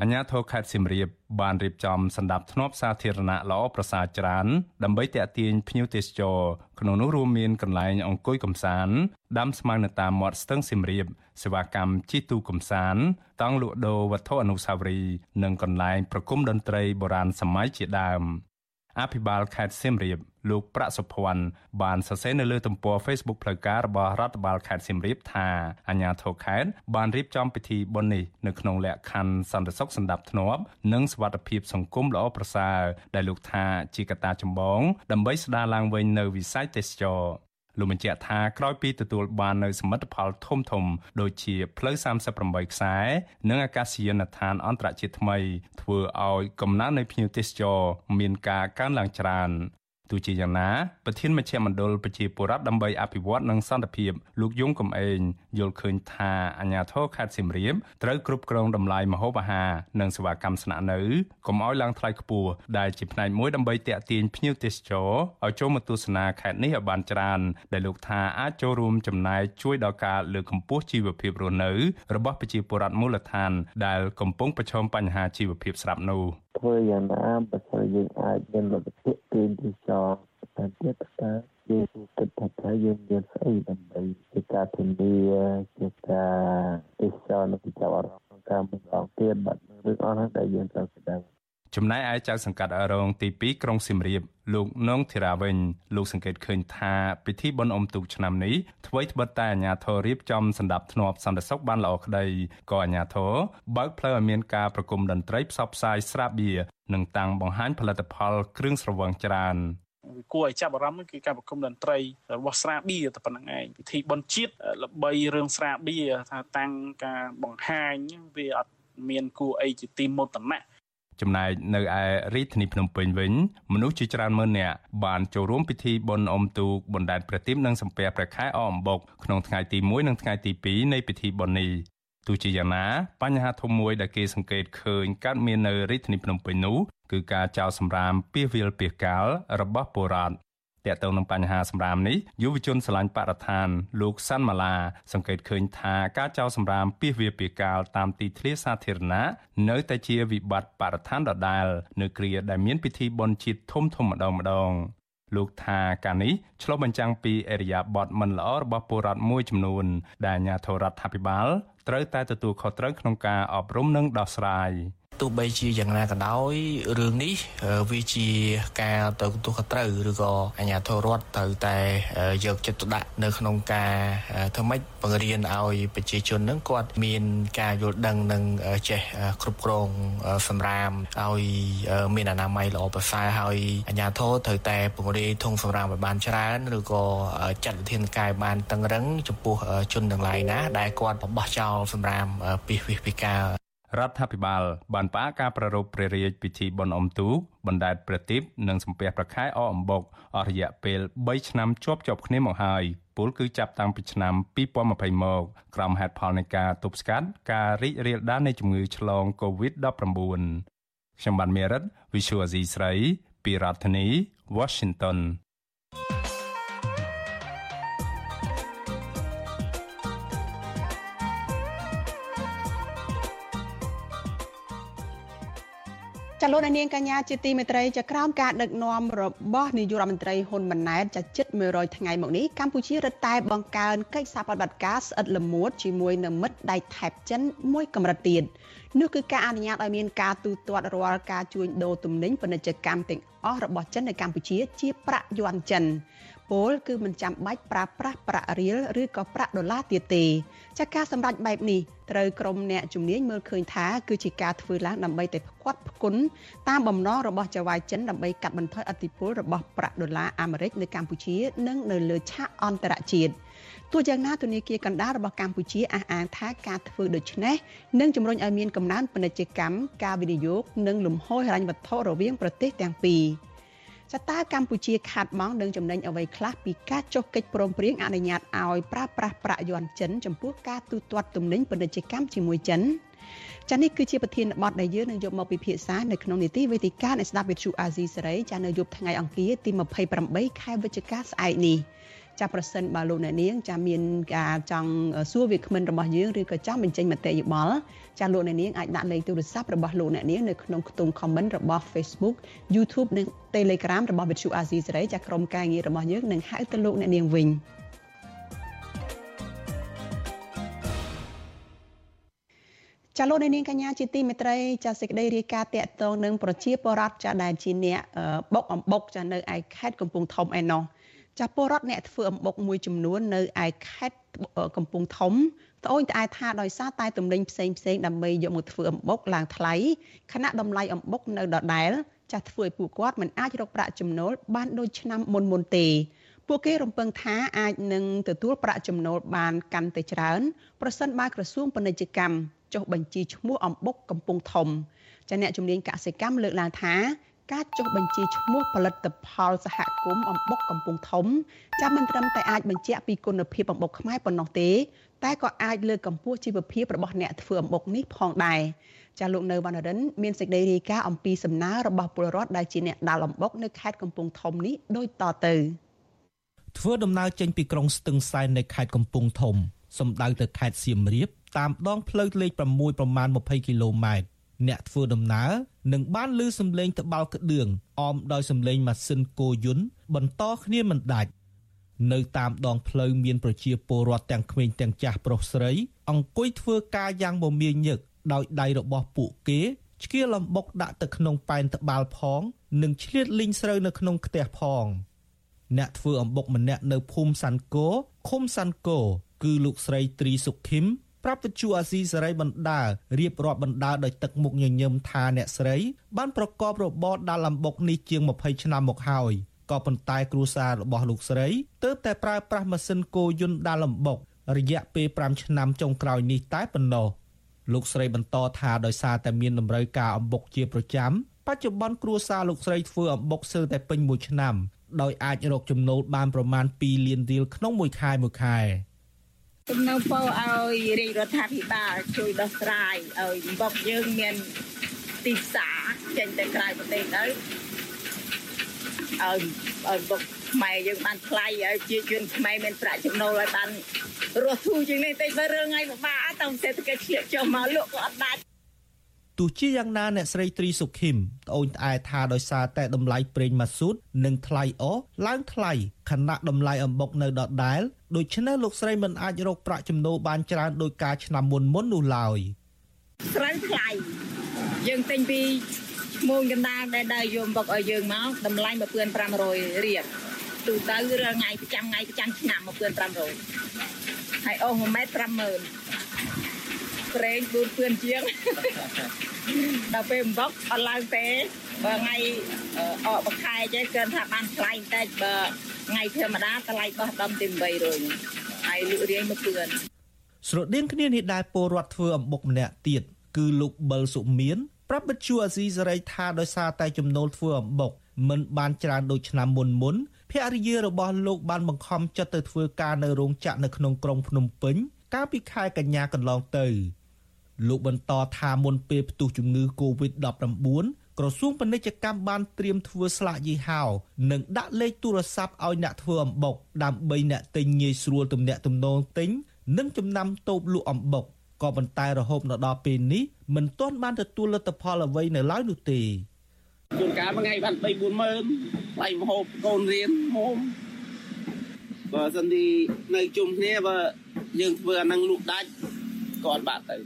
អាញាធរខេត្តសៀមរាបបានរៀបចំសម្ដាប់ធ្នាប់សាធារណៈល្អប្រសើរច្រើនដើម្បីទាក់ទាញភ្ញៀវទេសចរក្នុងនោះរួមមានកន្លែងអង្គុយកំសាន្តដាំស្មៅនៅតាមមាត់ស្ទឹងសៀមរាបសេវាកម្មជិះទូកំសាន្តតង់លក់ដូរវត្ថុអនុស្សាវរីយ៍និងកន្លែងប្រគំតន្ត្រីបុរាណសម័យជាដើម អភិបាលខេត្តសៀមរាបលោកប្រាក់សុភ័ណ្ឌបានសរសេរនៅលើទំព័រ Facebook ផ្លូវការរបស់រដ្ឋបាលខេត្តសៀមរាបថាអាជ្ញាធរខេត្តបានរៀបចំពិធីបុណ្យនេះនៅក្នុងលក្ខខណ្ឌសន្តិសុខសណ្ដាប់ធ្នាប់និងសวัสดิភាពសង្គមល្អប្រសើរដែលលោកថាជាកត្តាចម្បងដើម្បីស្ដារឡើងវិញនៅវិស័យទេសចរ លោកបញ្ជាក់ថាក្រោយពីទទួលបាននូវសមិទ្ធផលធំធំដូចជាផ្លូវ38ខ្សែនិងអាកាសយានដ្ឋានអន្តរជាតិថ្មីធ្វើឲ្យកំណើននៃភ្ញៀវទេសចរមានការកើនឡើងច្រើន ទោះជាយ៉ាងណាប្រធានមជ្ឈមណ្ឌលប្រជាពលរដ្ឋដើម្បីអភិវឌ្ឍនិងសន្តិភាពលោកយងកំឯងយល់ឃើញថាអាជ្ញាធរខេត្តសៀមរាបត្រូវគ្រប់គ្រងតម្លៃម្ហូបអាហារនិងសេវាកម្មស្នាក់នៅកុំឲ្យឡើងថ្លៃខ្ពស់ដែលជាផ្នែកមួយដើម្បីទាក់ទាញភ្ញៀវទេសចរឲ្យចូលមកទស្សនាខេត្តនេះឲ្យបានច្រើនដែលលោកថាអាចចូលរួមចំណែកជួយដល់ការលើកកម្ពស់ជីវភាពរស់នៅរបស់ប្រជាពលរដ្ឋមូលដ្ឋានដែលកំពុងប្រឈមបញ្ហាជីវភាពស្រាប់នោះ ធ្វើយ៉ាងណាបើសិនយើងអាចមានលទ្ធភាពទាញទេសចរតែទៀតតើយើងគិតថាថាយើងមានស្អីដើម្បីជាការធានាជាការទេសចរនៅពីចាប់អារម្មណ៍ការមិនអងទៀតបាត់រឿងអស់ហ្នឹងដែលយើងត្រូវស្ដាប់ ចំណែកឯចៅសង្កាត់រងទី2ក្រុងសៀមរាបលោកនងធីរាវិញលោកសង្កេតឃើញថាពិធីបុណ្យអុំទូកឆ្នាំនេះថ្មីត្បិតតែអាជ្ញាធររៀបចំសម្ដាប់ធ្នាប់សន្តិសុខបានល្អក្តីក៏អាជ្ញាធរបើកផ្លូវឲ្យមានការប្រគំតន្ត្រីផ្សព្វផ្សាយស្រាបៀរនិងតាំងបង្ហាញផលិតផលគ្រឿងស្រវឹងច្រើនគួរឲ្យចាប់អារម្មណ៍គឺការប្រគំតន្ត្រីរបស់ស្រាបៀរតែប៉ុណ្្នឹងឯងពិធីបុណ្យជាតិល្បីរឿងស្រាបៀរថាតាំងការបង្ហាញវាអត់មានគួរអីជាទីមោទនៈ ចំណែកនៅឯរាជធានីភ្នំពេញវិញមនុស្សជាច្រើនម៉ឺននាក់បានចូលរួមពិធីបុណ្យអុំទូកបណ្ដែតប្រទីបនិងសំពះព្រះខែអអំបុកក្នុងថ្ងៃទី1និងថ្ងៃទី2នៃពិធីបុណ្យនេះទោះជាយ៉ាងណាបញ្ហាធំមួយដែលគេសង្កេតឃើញកើតមាននៅរាជធានីភ្នំពេញនោះគឺការចោលសម្រាមពាសវាលពាសកាលរបស់ពលរដ្ឋ តកតងនឹងបញ្ហាសម្រាមនេះយុវជនស្រឡាញ់បរិស្ថាន លោកសាន់ម៉ាឡាសង្កេតឃើញថាការចោលសម្រាមពីវាពីកាលតាមទីធ្លាសាធារណៈនៅតែជាវិបត្តិបរិស្ថានដដែល នៅគ្រាដែលមានពិធីបុណ្យជាតិធំធំម្ដងម្ដងលោកថាការនេះឆ្លុះបញ្ចាំងពីអរិយាប័ត្រមិនល្អរបស់ពលរដ្ឋមួយចំនួន ដែលអាជ្ញាធររដ្ឋាភិបាលត្រូវតែទទួលខុសត្រូវក្នុងការអប់រំនិងដោះស្រាយ។ ទោះបីជាយ៉ាងណាក៏ដោយរឿងនេះវាជាការទៅទោះខត្រូវឬក៏អាជ្ញាធររដ្ឋត្រូវតែយកចិត្តទុកដាក់នៅក្នុងការធ្វើម៉េចបង្រៀនឲ្យប្រជាជននឹងគាត់មានការយល់ដឹងនិងចេះគ្រប់គ្រងសម្រាមឲ្យមានអនាម័យល្អប្រសើរហើយអាជ្ញាធរត្រូវតែពង្រាយធុងសម្រាមឲ្យបានច្រើនឬក៏ចាត់វិធានការបានតឹងរឹងចំពោះជនទាំងឡាយណាដែលគាត់បោះចោលសម្រាមពីវិវិការ រដ្ឋាភិបាលបានផ្អាកការប្រារព្ធព្រះរាជពិធីបុណ្យអុំទូកបណ្ដែតប្រទីបនិងសំពះប្រខែអអំបុកអស់រយៈពេល3ឆ្នាំជាប់ជាប់គ្នាមកហើយពលគឺចាប់តាំងពីឆ្នាំ2020មកក្រោមហេតុផលនៃការទប់ស្កាត់ការរីករាលដាលនៃជំងឺឆ្លង COVID-19 ខ្ញុំបានមេរិត Visual Asia ស្រី ពីរដ្ឋធានី Washington ចលនានាងកញ្ញាជាទីមេត្រីចាក្រោមការដឹកនាំរបស់នាយករដ្ឋមន្ត្រីហ៊ុនម៉ាណែតចាជិត100ថ្ងៃមកនេះកម្ពុជារឹតតែបង្កើនកិច្ចសហប្រតិបត្តិការស្អិតល្មួតជាមួយនឹងមិត្តដៃថៃចិនមួយកម្រិតទៀតនោះគឺការអនុញ្ញាតឲ្យមានការទូទាត់រាល់ការជួញដូរទំនិញពាណិជ្ជកម្មទាំងអស់របស់ចិននៅកម្ពុជាជាប្រាក់យួនចិន ពលគឺមិនចាំបាច់ប្រើប្រាស់ប្រាក់រៀលឬក៏ប្រាក់ដុល្លារទៀតទេចាការសម្រេចបែបនេះត្រូវក្រុមអ្នកជំនាញមើលឃើញថាគឺជាការធ្វើឡើងដើម្បីតែផ្គត់ផ្គុនតាមបំណងរបស់ចៅហ្វាយចិនដើម្បីកាត់បន្ថយអធិបុលរបស់ប្រាក់ដុល្លារអាមេរិកនៅកម្ពុជានិងនៅលើឆាកអន្តរជាតិទោះយ៉ាងណាធនាគារកណ្ដាលរបស់កម្ពុជាអះអាងថាការធ្វើដូច្នេះនឹងជំរុញឲ្យមានកំណើនពាណិជ្ជកម្មការវិនិយោគនិងលំហូរហិរញ្ញវត្ថុរវាងប្រទេសទាំងពីរ។ ចតាកម្ពុជាខាត់បងនឹងចំណេញអ្វីខ្លះពីការចុះកិច្ចព្រមព្រៀងអនុញ្ញាតឲ្យប្រើប្រាស់ប្រាក់យន់ចិនចំពោះការទូទាត់ទំនិញពាណិជ្ជកម្មជាមួយចិនចានេះគឺជាប្រធានបទដែលយើងនឹងយកមកពិភាក្សានៅក្នុងនីតិវេទិកានៃស្ដាប់វិទ្យុអាស៊ីសេរីចានៅយប់ថ្ងៃអង្គារទី28ខែវិច្ឆិកាស្អែកនេះ ចាប្រសិនបើលោកអ្នកនាងចាមានការចង់សួរវាគ្មិនរបស់យើងឬក៏ចង់បញ្ចេញមតិយោបល់ចាលោកអ្នកនាងអាចដាក់លេខទូរស័ព្ទរបស់លោកអ្នកនាងនៅក្នុងខ្ទង់ comment របស់ Facebook YouTube និង Telegram របស់ Vithu Azizi សេរីចាក្រុមការងាររបស់យើងនឹងហៅទៅលោកអ្នកនាងវិញចាលោកនាងកញ្ញាជាទីមេត្រីចាសេចក្តីរាយការណ៍តាក់ទងនឹងប្រជាពលរដ្ឋចាដែលជាអ្នកបុកអំបុកចានៅឯខេត្តកំពង់ធំឯណោះ ចាពលរដ្ឋអ្នកធ្វើអំបុកមួយចំនួននៅឯខេត្តកំពង់ធំត្អូញត្អែថាដោយសារតែទំនិញផ្សេងផ្សេងដើម្បីយកមកធ្វើអំបុកឡើងថ្លៃខណៈតម្លៃអំបុកនៅដដែលចាស់ធ្វើឲ្យពួកគាត់មិនអាចរកប្រាក់ចំណូលបានដូចឆ្នាំមុនមុនទេពួកគេរំពឹងថាអាចនឹងទទួលប្រាក់ចំណូលបានកាន់តែច្រើនប្រសិនបើក្រសួងពាណិជ្ជកម្មចុះបញ្ជីឈ្មោះអំបុកកំពង់ធំចាអ្នកជំនាញកសិកម្មលើកឡើងថា ការចុះបញ្ជីឈ្មោះផលិតផលសហគមន៍អំបុកកំពង់ធំចាំមិនត្រឹមតែអាចបញ្ជាក់ពីគុណភាពអំបុកខ្មែរប៉ុណ្ណោះទេតែក៏អាចលើកកម្ពស់ជីវភាពរបស់អ្នកធ្វើអំបុកនេះផងដែរចាលោកនៅវណ្ណរិនមានសេចក្តីរាយការណ៍អំពីសំណើរបស់ពលរដ្ឋដែលជាអ្នកដាល់អំបុកនៅខេត្តកំពង់ធំនេះដូចតទៅធ្វើដំណើរចេញពីក្រុងស្ទឹងសែននៅខេត្តកំពង់ធំសំដៅទៅខេត្តសៀមរាបតាមដងផ្លូវលេខ6ប្រមាណ20គីឡូម៉ែត្រអ្នកធ្វើដំណើរ នឹងបានឮសំឡេងត្បាល់ក្តឿងអមដោយសំឡេងម៉ាស៊ីនគោយន្តបន្តគ្នាមិនដាច់នៅតាមដងផ្លូវមានប្រជាពលរដ្ឋទាំងក្មេងទាំងចាស់ប្រុសស្រី អង្គុយធ្វើការយ៉ាងមមាញឹកដោយដៃរបស់ពួកគេឆ្កៀលលំបុកដាក់ទៅក្នុងប៉ែនត្បាល់ផង និងឆ្លៀតលីងស្រូវនៅក្នុងផ្ទះផងអ្នកធ្វើអំបុកម្នាក់នៅភូមិសាន់គោឃុំសាន់គោគឺលោកស្រីទ្រីសុខឹម ប្រាប់វិទ្យុអាស៊ីសេរីបណ្ដារៀបរាប់បណ្ដាដោយទឹកមុខញញឹមថាអ្នកស្រីបានប្រកបរបរដាល់អំបុកនេះជាង20ឆ្នាំមកហើយក៏ប៉ុន្តែគ្រួសាររបស់លោកស្រីទើបតែប្រើប្រាស់ម៉ាស៊ីនគោយន្តដាល់អំបុក រយៈពេល5ឆ្នាំចុងក្រោយនេះតែប៉ុណ្ណោះលោកស្រីបន្តថាដោយសារតែមានតម្រូវការអំបុកជាប្រចាំបច្ចុប្បន្នគ្រួសារលោកស្រីធ្វើអំបុកស្ទើរតែពេញមួយឆ្នាំដោយអាចរកចំណូលបានប្រមាណ2លានរៀលក្នុងមួយខែមួយខែ ទំនៅពោឲ្យរាជរដ្ឋាភិបាលជួយដោះស្រាយឲ្យបុកយើងមានទីផ្សារចេញទៅក្រៅប្រទេសទៅឲ្យឲ្យបុកខ្មែរយើងបានថ្លៃឲ្យជាជនខ្មែរមានប្រាក់ចំណូលឲ្យបានរស់ធូរជាងនេះតិចបើរឿងឲ្យពិបាកតែសេដ្ឋកិច្ចឆ្លៀកចុះមកលក់ក៏អត់ដាច់ ទោះជាយ៉ាងណាអ្នកស្រីត្រីសុខឹមត្អូញត្អែថាដោយសារតែតម្លៃប្រេងម៉ាស៊ូតនិងថ្លៃអឡើងថ្លៃខណៈតម្លៃអំបុកនៅដដែលដូច្នេះលោកស្រីមិនអាចរកប្រាក់ចំណូលបានច្រើនដោយការឆ្នាំមុនមុននោះឡើយស្រូវថ្លៃយើងទិញពីឈ្មោះកណ្ដាលដែលដើរយកអំបុកឲ្យយើងមកតម្លៃ1500រៀលទូទៅរាល់ថ្ងៃប្រចាំថ្ងៃប្រចាំឆ្នាំ1500ហើយអូស1ម៉ែត្រ50000 ប្រេង4ពឿនជាងដល់ពេលអំបុកអត់ឡើងទេបើថ្ងៃអកបខែចេះគ្រាន់ថាបានថ្លៃបន្តិចបើថ្ងៃធម្មតាថ្លៃបោះដំទី800រុញហើយលក់រៀងមកពឿនស្រដៀងគ្នានេះដែរពលរដ្ឋធ្វើអំបុកម្នាក់ទៀតគឺលោកបិលសុមានប្រាប់បិជូអាស៊ីសេរីថាដោយសារតែចំណូលធ្វើអំបុកមិនបានច្រើនដូចឆ្នាំមុនមុនភរិយារបស់លោកបានបង្ខំចិត្តទៅធ្វើការនៅរោងចក្រនៅក្នុងក្រុងភ្នំពេញកាលពីខែកញ្ញាកន្លងទៅ លោកបន្តថាមុនពេលផ្ទុះជំងឺ Covid-19 ក្រសួងពាណិជ្ជកម្មបានត្រៀមធ្វើស្លាកយីហោនិងដាក់លេខទូរស័ព្ទឲ្យអ្នកធ្វើអំបុកដើម្បីអ្នកទិញងាយស្រួលទំនាក់ទំនងទិញនិងចំណាំតូបលក់អំបុកក៏ប៉ុន្តែរហូតមកដល់ពេលនេះមិនទាន់បានទទួលលទ្ធផលអ្វីនៅឡើយនោះទេជួនកាលមួយថ្ងៃបាន3 4ម៉ឺនថ្លៃម្ហូបកូនរៀនហូមបើសិនទីនៅជុំគ្នាបើយើងធ្វើអានឹងលក់ដាច់ក៏អត់បាក់ទៅ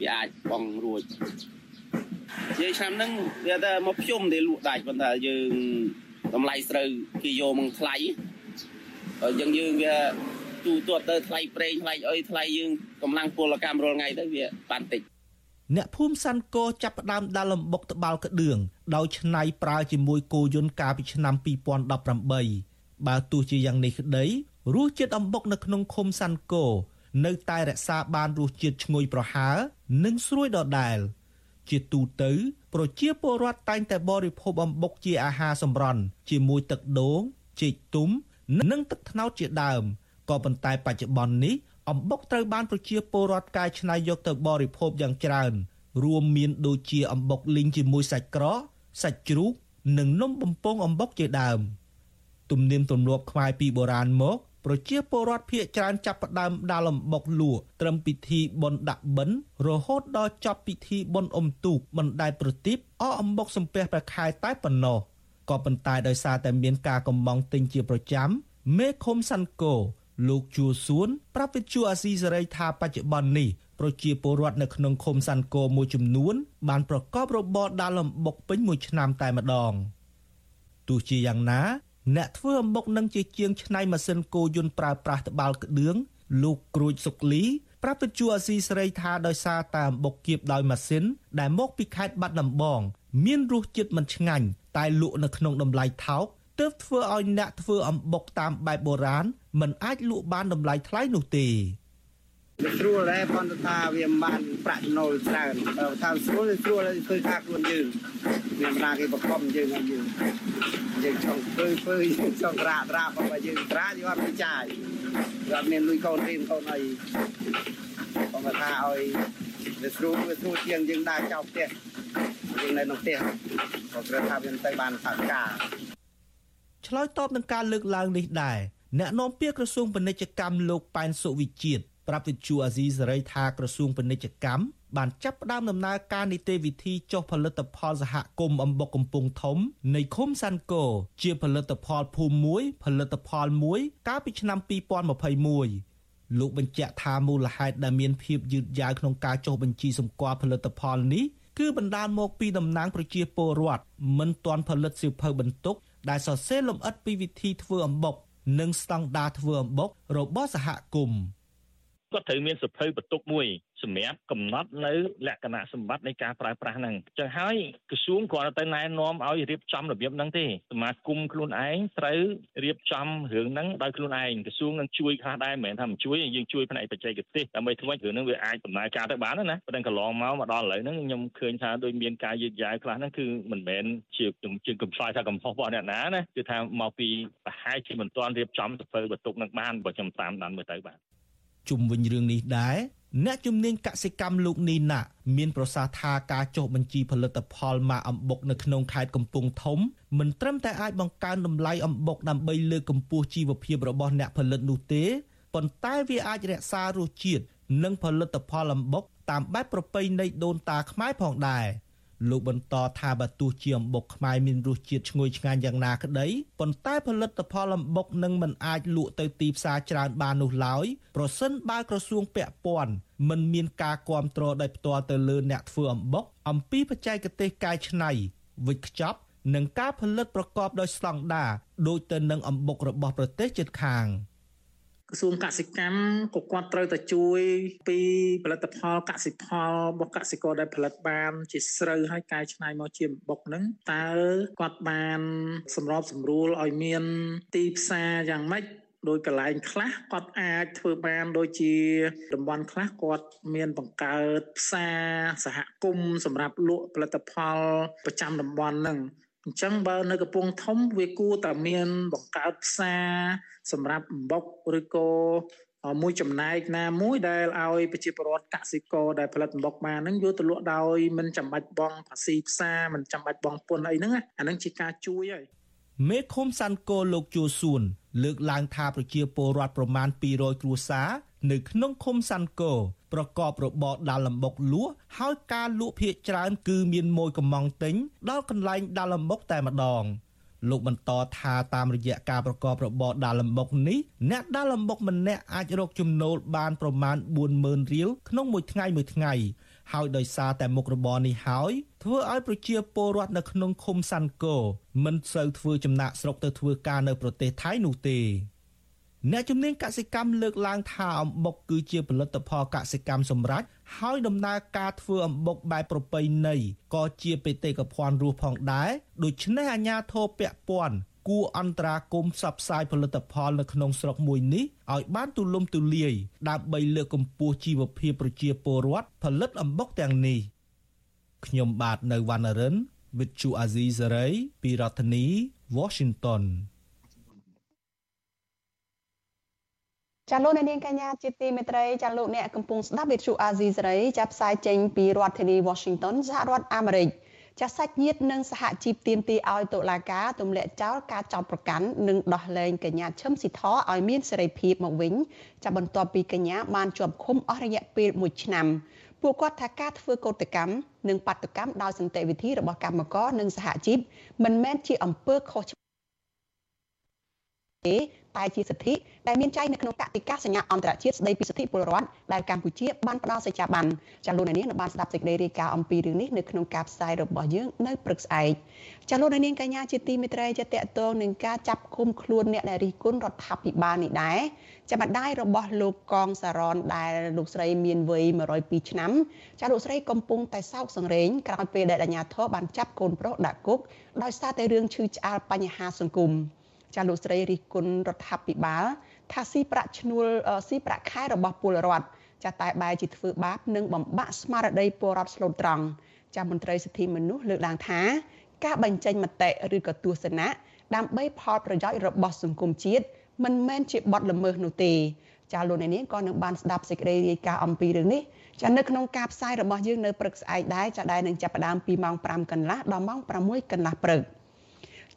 វាអាចបងរួចនិយាយឆ្នាំហ្នឹងវាតែមកភ្ជុំទេលក់ដាច់ប៉ុន្តែយើងតម្លៃស្រូវគេយកមកថ្លៃហើយយើងយើងវាទូទាត់ទៅថ្លៃប្រេងថ្លៃអីថ្លៃយើងកម្លាំងពលកម្មរាល់ថ្ងៃទៅវាបានតិចអ្នកភូមិសាន់កោចាប់ផ្ដើមដាល់លំបុកត្បាល់ក្តឿងដោយឆ្នៃប្រើជាមួយគោយន្តកាលពីឆ្នាំ2018បើទោះជាយ៉ាងនេះក្តីរសជាតិអំបុកនៅក្នុងឃុំសាន់កោ នៅតែរក្សាបានរសជាតិឈ្ងុយប្រហើរនិងស្រួយដដែល ជាទូទៅ ប្រជាពលរដ្ឋតែងតែបរិភោគអំបុកជាអាហារសម្រន់ជាមួយទឹកដូងចេកទុំ និងទឹកត្នោតជាដើមក៏ប៉ុន្តែបច្ចុប្បន្ននេះអំបុកត្រូវបានប្រជាពលរដ្ឋកែច្នៃយកទៅបរិភោគយ៉ាងច្រើន រួមមានដូចជាអំបុកលីងជាមួយសាច់ក្រកសាច់ជ្រូកនិងនំបំពង់អំបុកជាដើម ទំនៀមទម្លាប់ខ្មែរពីបុរាណមក ប្រជាពលរដ្ឋភៀសច្រើនចាប់ផ្ដើមដាល់អំបុកលក់ត្រឹមពិធីបុណ្យដាក់បិណ្ឌរហូតដល់ចប់ពិធីបុណ្យអុំទូកមិនដែលប្រទីបអស់អំបុកសំពះព្រះខែតែប៉ុណ្ណោះក៏ប៉ុន្តែដោយសារតែមានការកំងទិញជាប្រចាំមេឃុំសាន់កូលោកជួសួនប្រាប់វិទ្យុអាស៊ីសេរីថាបច្ចុប្បន្ននេះប្រជាពលរដ្ឋនៅក្នុងឃុំសាន់កូមួយចំនួន បានប្រកបរបរដាល់អំបុកពេញមួយឆ្នាំតែម្ដងទោះជាយ៉ាងណា អ្នកធ្វើអំបុកនឹងជាជាងឆ្នៃម៉ាស៊ីនគោយន្តប្រើប្រាស់ត្បាល់ក្តឿងលោកគ្រួចសុកលីប្រាប់វិទ្យុអាស៊ីសេរីថាដោយសារតែអំបុកគៀបដោយម៉ាស៊ីនដែលមកពីខេត្តបាត់ដំបង មានរសជាតិមិនឆ្ងាញ់តែលក់នៅក្នុងតម្លៃថោកទើបធ្វើឲ្យអ្នកធ្វើអំបុកតាមបែបបុរាណមិនអាចលក់បានតម្លៃថ្លៃនោះទេវាស្រួលដែរប៉ុន្តែថាវាមិនបានប្រាក់ចំណូលច្រើនថាស្រួលស្រួលឃើញថាខ្លួនយើងមានបណ្ដាគេបកុំយើងឲ្យយើង យើងចង់ធ្វើធ្វើយើងចង់ត្រាត្រាបើយើងត្រាយើងអត់មានចាយយើងអត់មានលុយកូនរៀនកូនអីបើមកថាឲ្យវាស្រួលវាស្រួលជាងយើងដើរចោលផ្ទះយើងនៅក្នុងផ្ទះក៏គ្រាន់ថាវាទៅបានថាការឆ្លើយតបនឹងការលើកឡើងនេះដែរអ្នកនាំពាក្យក្រសួងពាណិជ្ជកម្មលោកប៉ែនសុវិជាតិប្រាប់វិទ្យុអាស៊ីសេរីថាក្រសួងពាណិជ្ជកម្ម បានចាប់ផ្ដើមដំណើរការនីតិវិធីចុះផលិតផលសហគមន៍អំបុកកំពង់ធំ នៃឃុំសាន់កូជាផលិតផលភូមិមួយ ផលិតផលមួយ កាលពីឆ្នាំ2021លោកបញ្ជាក់ថាមូលហេតុដែលមានភាពយឺតយ៉ាវក្នុងការចុះបញ្ជីសម្គាល់ផលិតផលនេះគឺបណ្ដាលមកពីតំណាងប្រជាពលរដ្ឋមិនទាន់ផលិតសៀវភៅបន្ទុក ដែលសរសេរលម្អិតពីវិធីធ្វើអំបុក និងស្តង់ដារធ្វើអំបុករបស់សហគមន៍ គាត់ត្រូវមានសភៅបន្ទុកមួយសម្រាប់កំណត់នៅលក្ខណៈសម្បត្តិនៃការប្រើប្រាស់ហ្នឹងចឹងហើយក្រសួងគ្រាន់តែណែនាំឲ្យរៀបចំរបៀបហ្នឹងទេសមាគមខ្លួនឯងត្រូវរៀបចំរឿងហ្នឹងដោយខ្លួនឯងក្រសួងនឹងជួយខ្លះដែរមិនមែនថាមិនជួយយើងជួយផ្នែកបច្ចេកទេសដើម្បីធ្វើឲ្យរឿងហ្នឹងវាអាចដំណើរការទៅបានណាប៉ុន្តែកន្លងមកមកដល់ឥឡូវហ្នឹងខ្ញុំឃើញថាដូចមានការយឺតយ៉ាវខ្លះហ្នឹងគឺមិនមែនជាខ្ញុំជាកំឆ្លើយថាកំហុសរបស់អ្នកណាណាគឺថាមកពីប្រហែលជាមិនទាន់រៀបចំសភៅបន្ទុកនឹងបានបើខ្ញុំតាមដានមើលទៅបាទ ជុំវិញរឿងនេះដែរអ្នកជំនាញកសិកម្មលោកនីណាមានប្រសាសន៍ថាការចុះបញ្ជីផលិតផលម៉ាអំបុកនៅក្នុងខេត្តកំពង់ធំមិនត្រឹមតែអាចបង្កើនតម្លៃអំបុកដើម្បីលើកកម្ពស់ជីវភាពរបស់អ្នកផលិតនោះទេប៉ុន្តែវាអាចរក្សារសជាតិនិងផលិតផលអំបុកតាមបែបប្រពៃណីដូនតាខ្មែរផងដែរ។ លោកបន្តថាបើទោះជាអំបុកខ្មែរមានរសជាតិឈ្ងុយឆ្ងាញ់យ៉ាងណាក្តីប៉ុន្តែផលិតផលអំបុកនឹងមិនអាចលក់ទៅទីផ្សារច្រើនបាននោះឡើយប្រសិនបើក្រសួងពាក់ព័ន្ធមិនមានការគ្រប់គ្រងដោយផ្ទាល់ទៅលើអ្នកធ្វើអំបុកអំពីបច្ចេកទេសកែច្នៃវិចខ្ចប់និងការផលិតប្រកបដោយស្តង់ដារដូចទៅនឹងអំបុករបស់ប្រទេសជិតខាង។ ក្រសួងកសិកម្មក៏គាត់ត្រូវតែជួយពីផលិតផលកសិផលរបស់កសិករដែលផលិតបាន ជាស្រូវហើយកែច្នៃមកជាបុកហ្នឹងតើគាត់បានសម្របសម្រួលឲ្យមានទីផ្សារយ៉ាងម៉េចដោយកន្លែងខ្លះគាត់អាចធ្វើបានដូចជាតំបន់ខ្លះគាត់មានបង្កើតផ្សារសហគមន៍សម្រាប់លក់ផលិតផលប្រចាំតំបន់ហ្នឹង អញ្ចឹងបើនៅកំពង់ធំវាគួរតែមានបង្កើតផ្សារសម្រាប់អំបុកឬក៏មួយចំណែកណាមួយដែលឲ្យប្រជាពលរដ្ឋកសិករដែលផលិតអំបុកបានហ្នឹងយកទៅលក់ដោយមិនចាំបាច់បង់ភាសីផ្សារមិនចាំបាច់បង់ពន្ធអីហ្នឹងអាហ្នឹងជាការជួយហើយមេឃុំសាន់កូលោកជួសួន លើកឡើងថាប្រជាពលរដ្ឋប្រមាណ200គ្រួសារនៅក្នុងឃុំសាន់កូ ប្រកបរបរដាល់លំបុកលក់ហើយការលក់ភ ieck ច្រើន គឺមានមួយកំងទិញដល់កន្លែងដាល់លំបុកតែម្ដងលោកបន្តថាតាមរយៈការប្រកបរបរដាល់លំបុកនេះអ្នកដាល់លំបុកម្នាក់អាចរកចំណូលបានប្រមាណ40000រៀលក្នុងមួយថ្ងៃមួយថ្ងៃហើយដោយសារតែមុខរបរនេះហើយធ្វើឲ្យប្រជាពលរដ្ឋនៅក្នុងឃុំសាន់កូមិនសូវធ្វើចំណាក់ស្រុកទៅធ្វើការនៅប្រទេសថៃនោះទេ អ្នកជំនាញកសិកម្មលើកឡើងថាអំបុកគឺជាផលិតផលកសិកម្មសម្រាប់ហើយដំណើរការធ្វើអំបុកបែបប្រពៃណីក៏ជាបេតិកភណ្ឌរស់ផងដែរដូច្នេះអាជ្ញាធរពាក់ព័ន្ធគួរអន្តរាគមផ្សព្វផ្សាយផលិតផលនៅក្នុងស្រុកមួយនេះឲ្យបានទូលំទូលាយដើម្បីលើកកម្ពស់ជីវភាពប្រជាពលរដ្ឋផលិតអំបុកទាំងនេះខ្ញុំបាទនៅវណ្ណរិន With Chu Azizi Saray ពីរដ្ឋធានី Washington ចាលោកអ្នកនាងកញ្ញាជាទីមេត្រីចាលោកអ្នកកំពុងស្ដាប់វិទ្យុអាស៊ីសេរីចាប់ផ្សាយចេញពីរដ្ឋធានី Washington សហរដ្ឋអាមេរិកចាសាច់ញាតិនិងសហជីពទាមទារឲ្យតុលាការទម្លាក់ចោលការចោទប្រកាន់និងដោះលែងកញ្ញាឈឹមស៊ីធឲ្យមានសេរីភាពមកវិញចាបន្ទាប់ពីកញ្ញាបានជាប់ឃុំអស់រយៈពេល1ឆ្នាំពួកគាត់ថាការធ្វើកោតកម្មនិងបាតុកម្មដោយសន្តិវិធីរបស់កម្មករនិងសហជីពមិនមែនជាអំពើខុស ទេតែជាសិទ្ធិដែលមានចែងនៅក្នុងកតិកាសញ្ញាអន្តរជាតិស្តីពីសិទ្ធិពលរដ្ឋដែលកម្ពុជាបានផ្ដល់សេចក្ដីបានចាលោកនាងបានស្ដាប់សេចក្តីរាយការណ៍អំពីរឿងនេះនៅក្នុងការផ្សាយរបស់យើងនៅព្រឹកស្អែកចាលោកនាងកញ្ញាជាទីមេត្រីចាតកតងនឹងការចាប់ឃុំខ្លួនអ្នកដែលរិះគន់រដ្ឋាភិបាលនេះដែរចាម្ដាយរបស់លោកកងសារ៉នដែលលោកស្រីមានវ័យ102ឆ្នាំចាលោកស្រីកំពុងតែសោកសង្រេងក្រោយពេលដែលអាជ្ញាធរបានចាប់កូនប្រុសដាក់គុកដោយសារតែរឿងឈឺឆ្អាលបញ្ហាសង្គម ចាលោកស្រីរិះគន់រដ្ឋាភិបាល ថាស៊ីប្រាក់ឈ្នួលស៊ីប្រាក់ខែរបស់ពលរដ្ឋចាតែបែរជាធ្វើបាបនិងបំបាក់ស្មារតីពលរដ្ឋស្លូតត្រង់ចាមន្ត្រីសិទ្ធិមនុស្សលើកឡើងថា ការបញ្ចេញមតិឬក៏ទស្សនៈដើម្បីផលប្រយោជន៍របស់សង្គមជាតិមិនមែនជាបទល្មើសនោះទេចាលោកអ្នកនាងក៏នឹងបានស្ដាប់សេចក្តីរាយការណ៍អំពីរឿងនេះចានៅក្នុងការផ្សាយរបស់យើងនៅព្រឹកស្អែកដែរចាដែលនឹងចាប់ផ្ដើមពីម៉ោង5កន្លះដល់ម៉ោង6កន្លះព្រឹក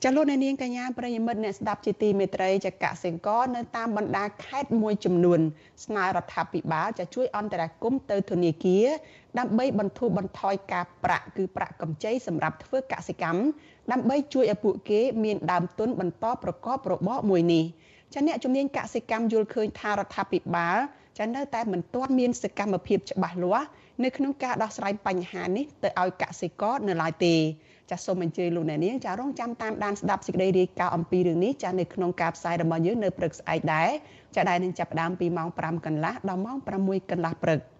ចាលោកអ្នកនាងកញ្ញាប្រិយមិត្តអ្នកស្ដាប់ជាទីមេត្រីចកសិង្ករនៅតាមបណ្ដាខេត្តមួយចំនួន ស្នើរដ្ឋាភិបាលចាជួយអន្តរាគមន៍ទៅធនាគារដើម្បីបន្ធូរបន្ថយការប្រាក់គឺប្រាក់កម្ចីសម្រាប់ធ្វើកសិកម្មដើម្បីជួយឲ្យពួកគេមានដើមទុនបន្តប្រកបរបរមួយនេះចាអ្នកជំនាញកសិកម្មយល់ឃើញថារដ្ឋាភិបាលចានៅតែមិនទាន់មានសកម្មភាពច្បាស់លាស់នៅក្នុងការដោះស្រាយបញ្ហានេះទៅឲ្យកសិករនៅឡើយទេ ចាសសូមអញ្ជើញលោកអ្នកនាងចារងចាំតាមដានស្ដាប់សេចក្តីរាយការណ៍អំពីរឿងនេះចានៅក្នុងការផ្សាយរបស់យើងនៅព្រឹកស្អែកដែរចាដែលនឹងចាប់ផ្ដើមពីម៉ោង5កន្លះដល់ម៉ោង6កន្លះព្រឹក។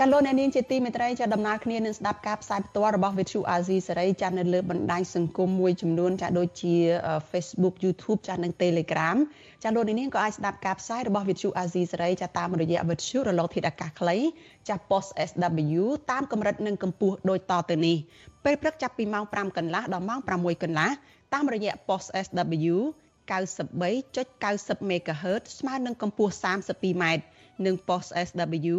ចាលោកអ្នកនាងជាទីមេត្រីចាដំណើរគ្នានឹងស្ដាប់ការផ្សាយផ្ទាល់របស់ Vithu Azizi សេរីចានៅលើបណ្ដាញសង្គមមួយចំនួនចាដូចជា Facebook YouTube ចានិង Telegram ចាលោកអ្នកនាងក៏អាចស្ដាប់ការផ្សាយរបស់ Vithu Azizi សេរីចាតាមរយៈ Vithu រលកធាតុអាកាសខ្លីចា Post SW តាមកម្រិតនិងកម្ពស់ដូចតទៅនេះពេលព្រឹកចាប់ពីម៉ោង5កន្លះដល់ម៉ោង6កន្លះតាមរយៈ Post SW 93.90 MHz ស្មើនឹងកម្ពស់ 32m និង Post SW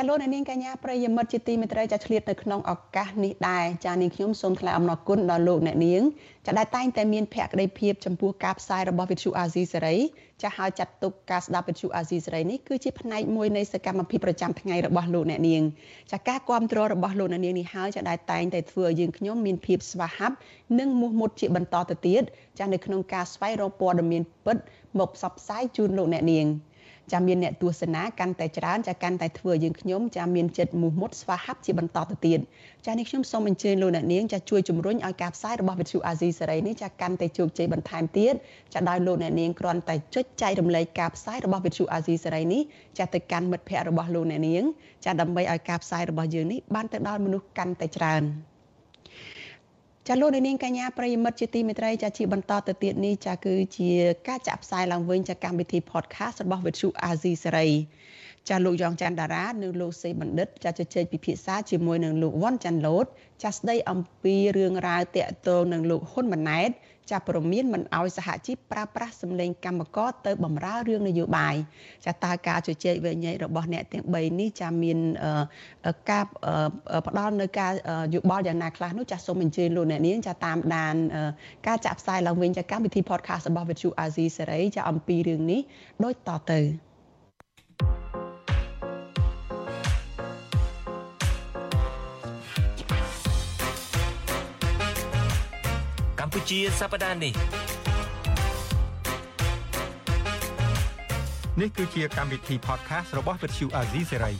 ចាលោកនាងកញ្ញាប្រិយមិត្តជាទីមេត្រីចាឆ្លៀតនៅក្នុងឱកាសនេះដែរចានាងខ្ញុំសូមថ្លែងអំណរគុណដល់លោកអ្នកនាងចាដែលតែងតែមានភក្ដីភាពចំពោះការផ្សាយរបស់វិទ្យុអាស៊ីសេរីចាហើយចាត់ទុកការស្ដាប់វិទ្យុអាស៊ីសេរីនេះគឺជាផ្នែកមួយនៃសកម្មភាពប្រចាំថ្ងៃរបស់លោកអ្នកនាងចាការគ្រប់គ្រងរបស់លោកអ្នកនាងនេះហើយចាដែលតែងតែធ្វើឲ្យយើងខ្ញុំមានភាពស្វាហាប់និងមោះមុតជាបន្តទៅទៀតចានៅក្នុងការស្វែងរកព័ត៌មានពិតមកផ្សព្វផ្សាយជូនលោកអ្នកនាង ចាមានអ្នកទស្សនាកាន់តែច្រើនចាកាន់តែធ្វើយើងខ្ញុំចាមានចិត្តមោះមុតស្វាហាប់ជាបន្តទៅទៀតចានេះខ្ញុំសូមអញ្ជើញលោកអ្នកនាងចាជួយជំរុញឲ្យការផ្សាយរបស់វិទ្យុអាស៊ីសេរីនេះចាកាន់តែជោគជ័យបន្ថែមទៀតចាដោយលោកអ្នកនាងគ្រាន់តែចុចចែករំលែកការផ្សាយរបស់វិទ្យុអាស៊ីសេរីនេះចាទៅកាន់មិត្តភ័ក្តិរបស់លោកអ្នកនាងចាដើម្បីឲ្យការផ្សាយរបស់យើងនេះបានទៅដល់មនុស្សកាន់តែច្រើន។ ចាលោកនាងកញ្ញាប្រិយមិត្តជាទីមេត្រីចាជាបន្តទៅទៀតនេះចាគឺជាការចាក់ផ្សាយឡើងវិញចាកម្មវិធី podcast របស់វិទ្យុអាស៊ីសេរីចាលោកយ៉ងច័ន្ទតារានិងលោកសេបណ្ឌិតចាជជែកពិភាក្សាជាមួយនឹងលោកវ៉ាន់ច័ន្ទលូតចាស្ដីអំពីរឿងរ៉ាវតាក់ទងនឹងលោកហ៊ុនម៉ាណែត ចាព្រមានមិនអោយសហជីពប្រើប្រាស់សម្លេងកម្មករទៅបម្រើរឿងនយោបាយចាតើការជជែកវិញ្ញារបស់អ្នកទាំង3នេះចាមានការផ្ដល់នៅការយោបល់យ៉ាងណាខ្លះនោះចាសូមអញ្ជើញលោកអ្នកនាងចាតាមដានការចាក់ផ្សាយឡើងវិញចាកម្មវិធី podcast របស់ Vithu Azizi សេរីចាអំពីរឿងនេះដូចតទៅ ជាសប្តាហ៍នេះនេះគឺជាកម្មវិធី podcast របស់ Vuthu Azizi Serai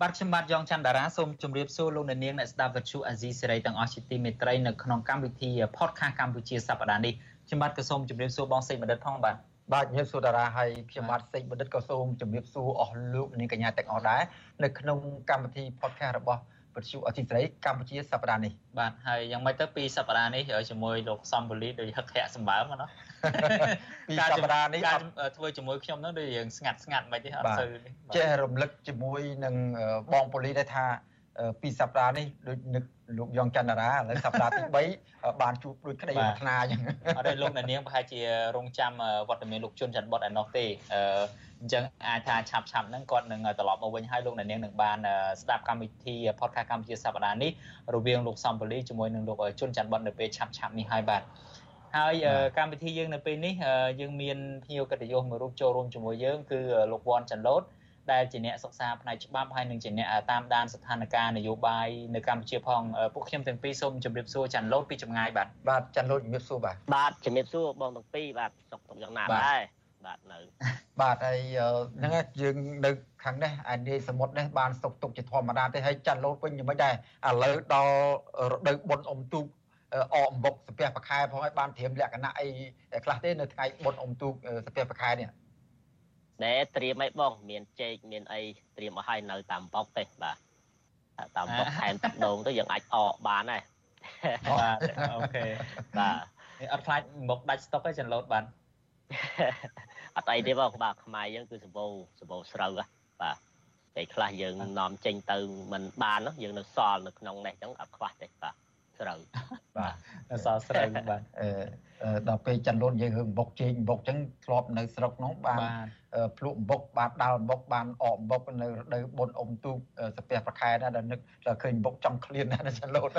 បាទខ្ញុំបាទយ៉ងច័ន្ទតារាសូមជម្រាបសួរលោកអ្នកនាងអ្នកស្ដាប់វិទ្យុអាស៊ីសេរីទាំងអស់ជាទីមេត្រីនៅក្នុងកម្មវិធី podcast កម្ពុជាសប្តាហ៍នេះខ្ញុំបាទក៏សូមជម្រាបសួរបងសេចបណ្ឌិតផងបាទ បាទជំរាបសួរតារាហើយខ្ញុំបាទសេកបណ្ឌិតក៏សូមជំរាបសួរអស់លោកនាងកញ្ញាទាំងអស់ដែរនៅក្នុងកម្មវិធី podcast របស់វិទ្យុអធិស្រីកម្ពុជាសប្តាហ៍នេះបាទហើយយ៉ាងម៉េចទៅពីសប្តាហ៍នេះជាមួយលោកសំបូលីដោយហឹកធាក់សម្បើមណាពីសប្តាហ៍នេះការធ្វើជាមួយខ្ញុំនោះដូចយើងស្ងាត់ស្ងាត់មិនទេអត់សូវចេះរំលឹកជាមួយនឹងបងប៉ូលីសដែរថាពីសប្តាហ៍នេះដូចនឹក លោកយ៉ងច័ន្ទរាឥឡូវសប្តាហ៍ទី3បានជួបដូចក្តីប្រាថ្នាអញ្ចឹងអត់ទេលោកអ្នកនាងប្រហែលជារងចាំវត្តមានលោកជុនច័ន្ទបុតឯណោះទេអញ្ចឹងអាចថាឆាប់ឆាប់ហ្នឹងគាត់នឹងត្រឡប់មកវិញហើយលោកអ្នកនាងនឹងបានស្ដាប់កម្មវិធី podcast កម្ពុជាសប្តាហ៍នេះរវាងលោកសំពលីជាមួយនឹងលោកជុនច័ន្ទបុតនៅពេលឆាប់ឆាប់នេះហើយបាទហើយកម្មវិធីយើងនៅពេលនេះយើងមានភ្ញៀវកិត្តិយសមួយរូបចូលរួមជាមួយយើងគឺលោកវ៉ាន់ចាន់ឡូត ដែលជាអ្នកសិក្សាផ្នែកច្បាប់ហើយនឹងជាអ្នកតាមដានស្ថានភាពនយោបាយនៅកម្ពុជាផងពួកខ្ញុំទាំងពីរសូមជម្រាបសួរចាន់ឡូតពីចម្ងាយបាទបាទចាន់ឡូតជម្រាបសួរបាទបាទជម្រាបសួរបងទាំងពីរបាទសុខទុក្ខយ៉ាងណាដែរបាទនៅបាទហើយហ្នឹងយើងនៅខាងនេះអានីសមុទ្រនេះបានសុខទុក្ខជាធម្មតាទេហើយចាន់ឡូតវិញយ៉ាងម៉េចដែរឥឡូវដល់រដូវបុណ្យអុំទូកអអំបុកសាពះប្រខែផងហើយបានត្រៀមលក្ខណៈអីខ្លះទេនៅថ្ងៃបុណ្យអុំទូកសាពះប្រខែនេះ ដែលត្រៀមអីបង មានចេកមានអីត្រៀមឲ្យហើយនៅតាមបុកទេបាទតាមបុកថែមទឹកដូងទៅយើងអាចអកបានដែរបាទអូខេបាទអត់ខ្លាចមុខដាច់ស្តុកទេចន្លោតបានអត់អីទេបងបាទខ្មែរយើងគឺសម្បូរសម្បូរស្រូវបាទពេលខ្លះយើងនាំចេញទៅមិនបានយើងនៅសល់នៅក្នុងនេះអញ្ចឹងអត់ខ្វះទេបាទ ស្រូវបាទនៅសល់ស្រូវបាទអឺដល់ពេលចន្ទលូនយើងរឿងបុកជែងបុកអញ្ចឹងធ្លាប់នៅស្រុកនោះបានភ្លក់បុកបានដាល់បុកបានអកបុកនៅរដូវបុនអុំទូកសាពះប្រខែដែរដល់នឹកដល់ឃើញបុកចំឃ្លានណាចន្ទលូន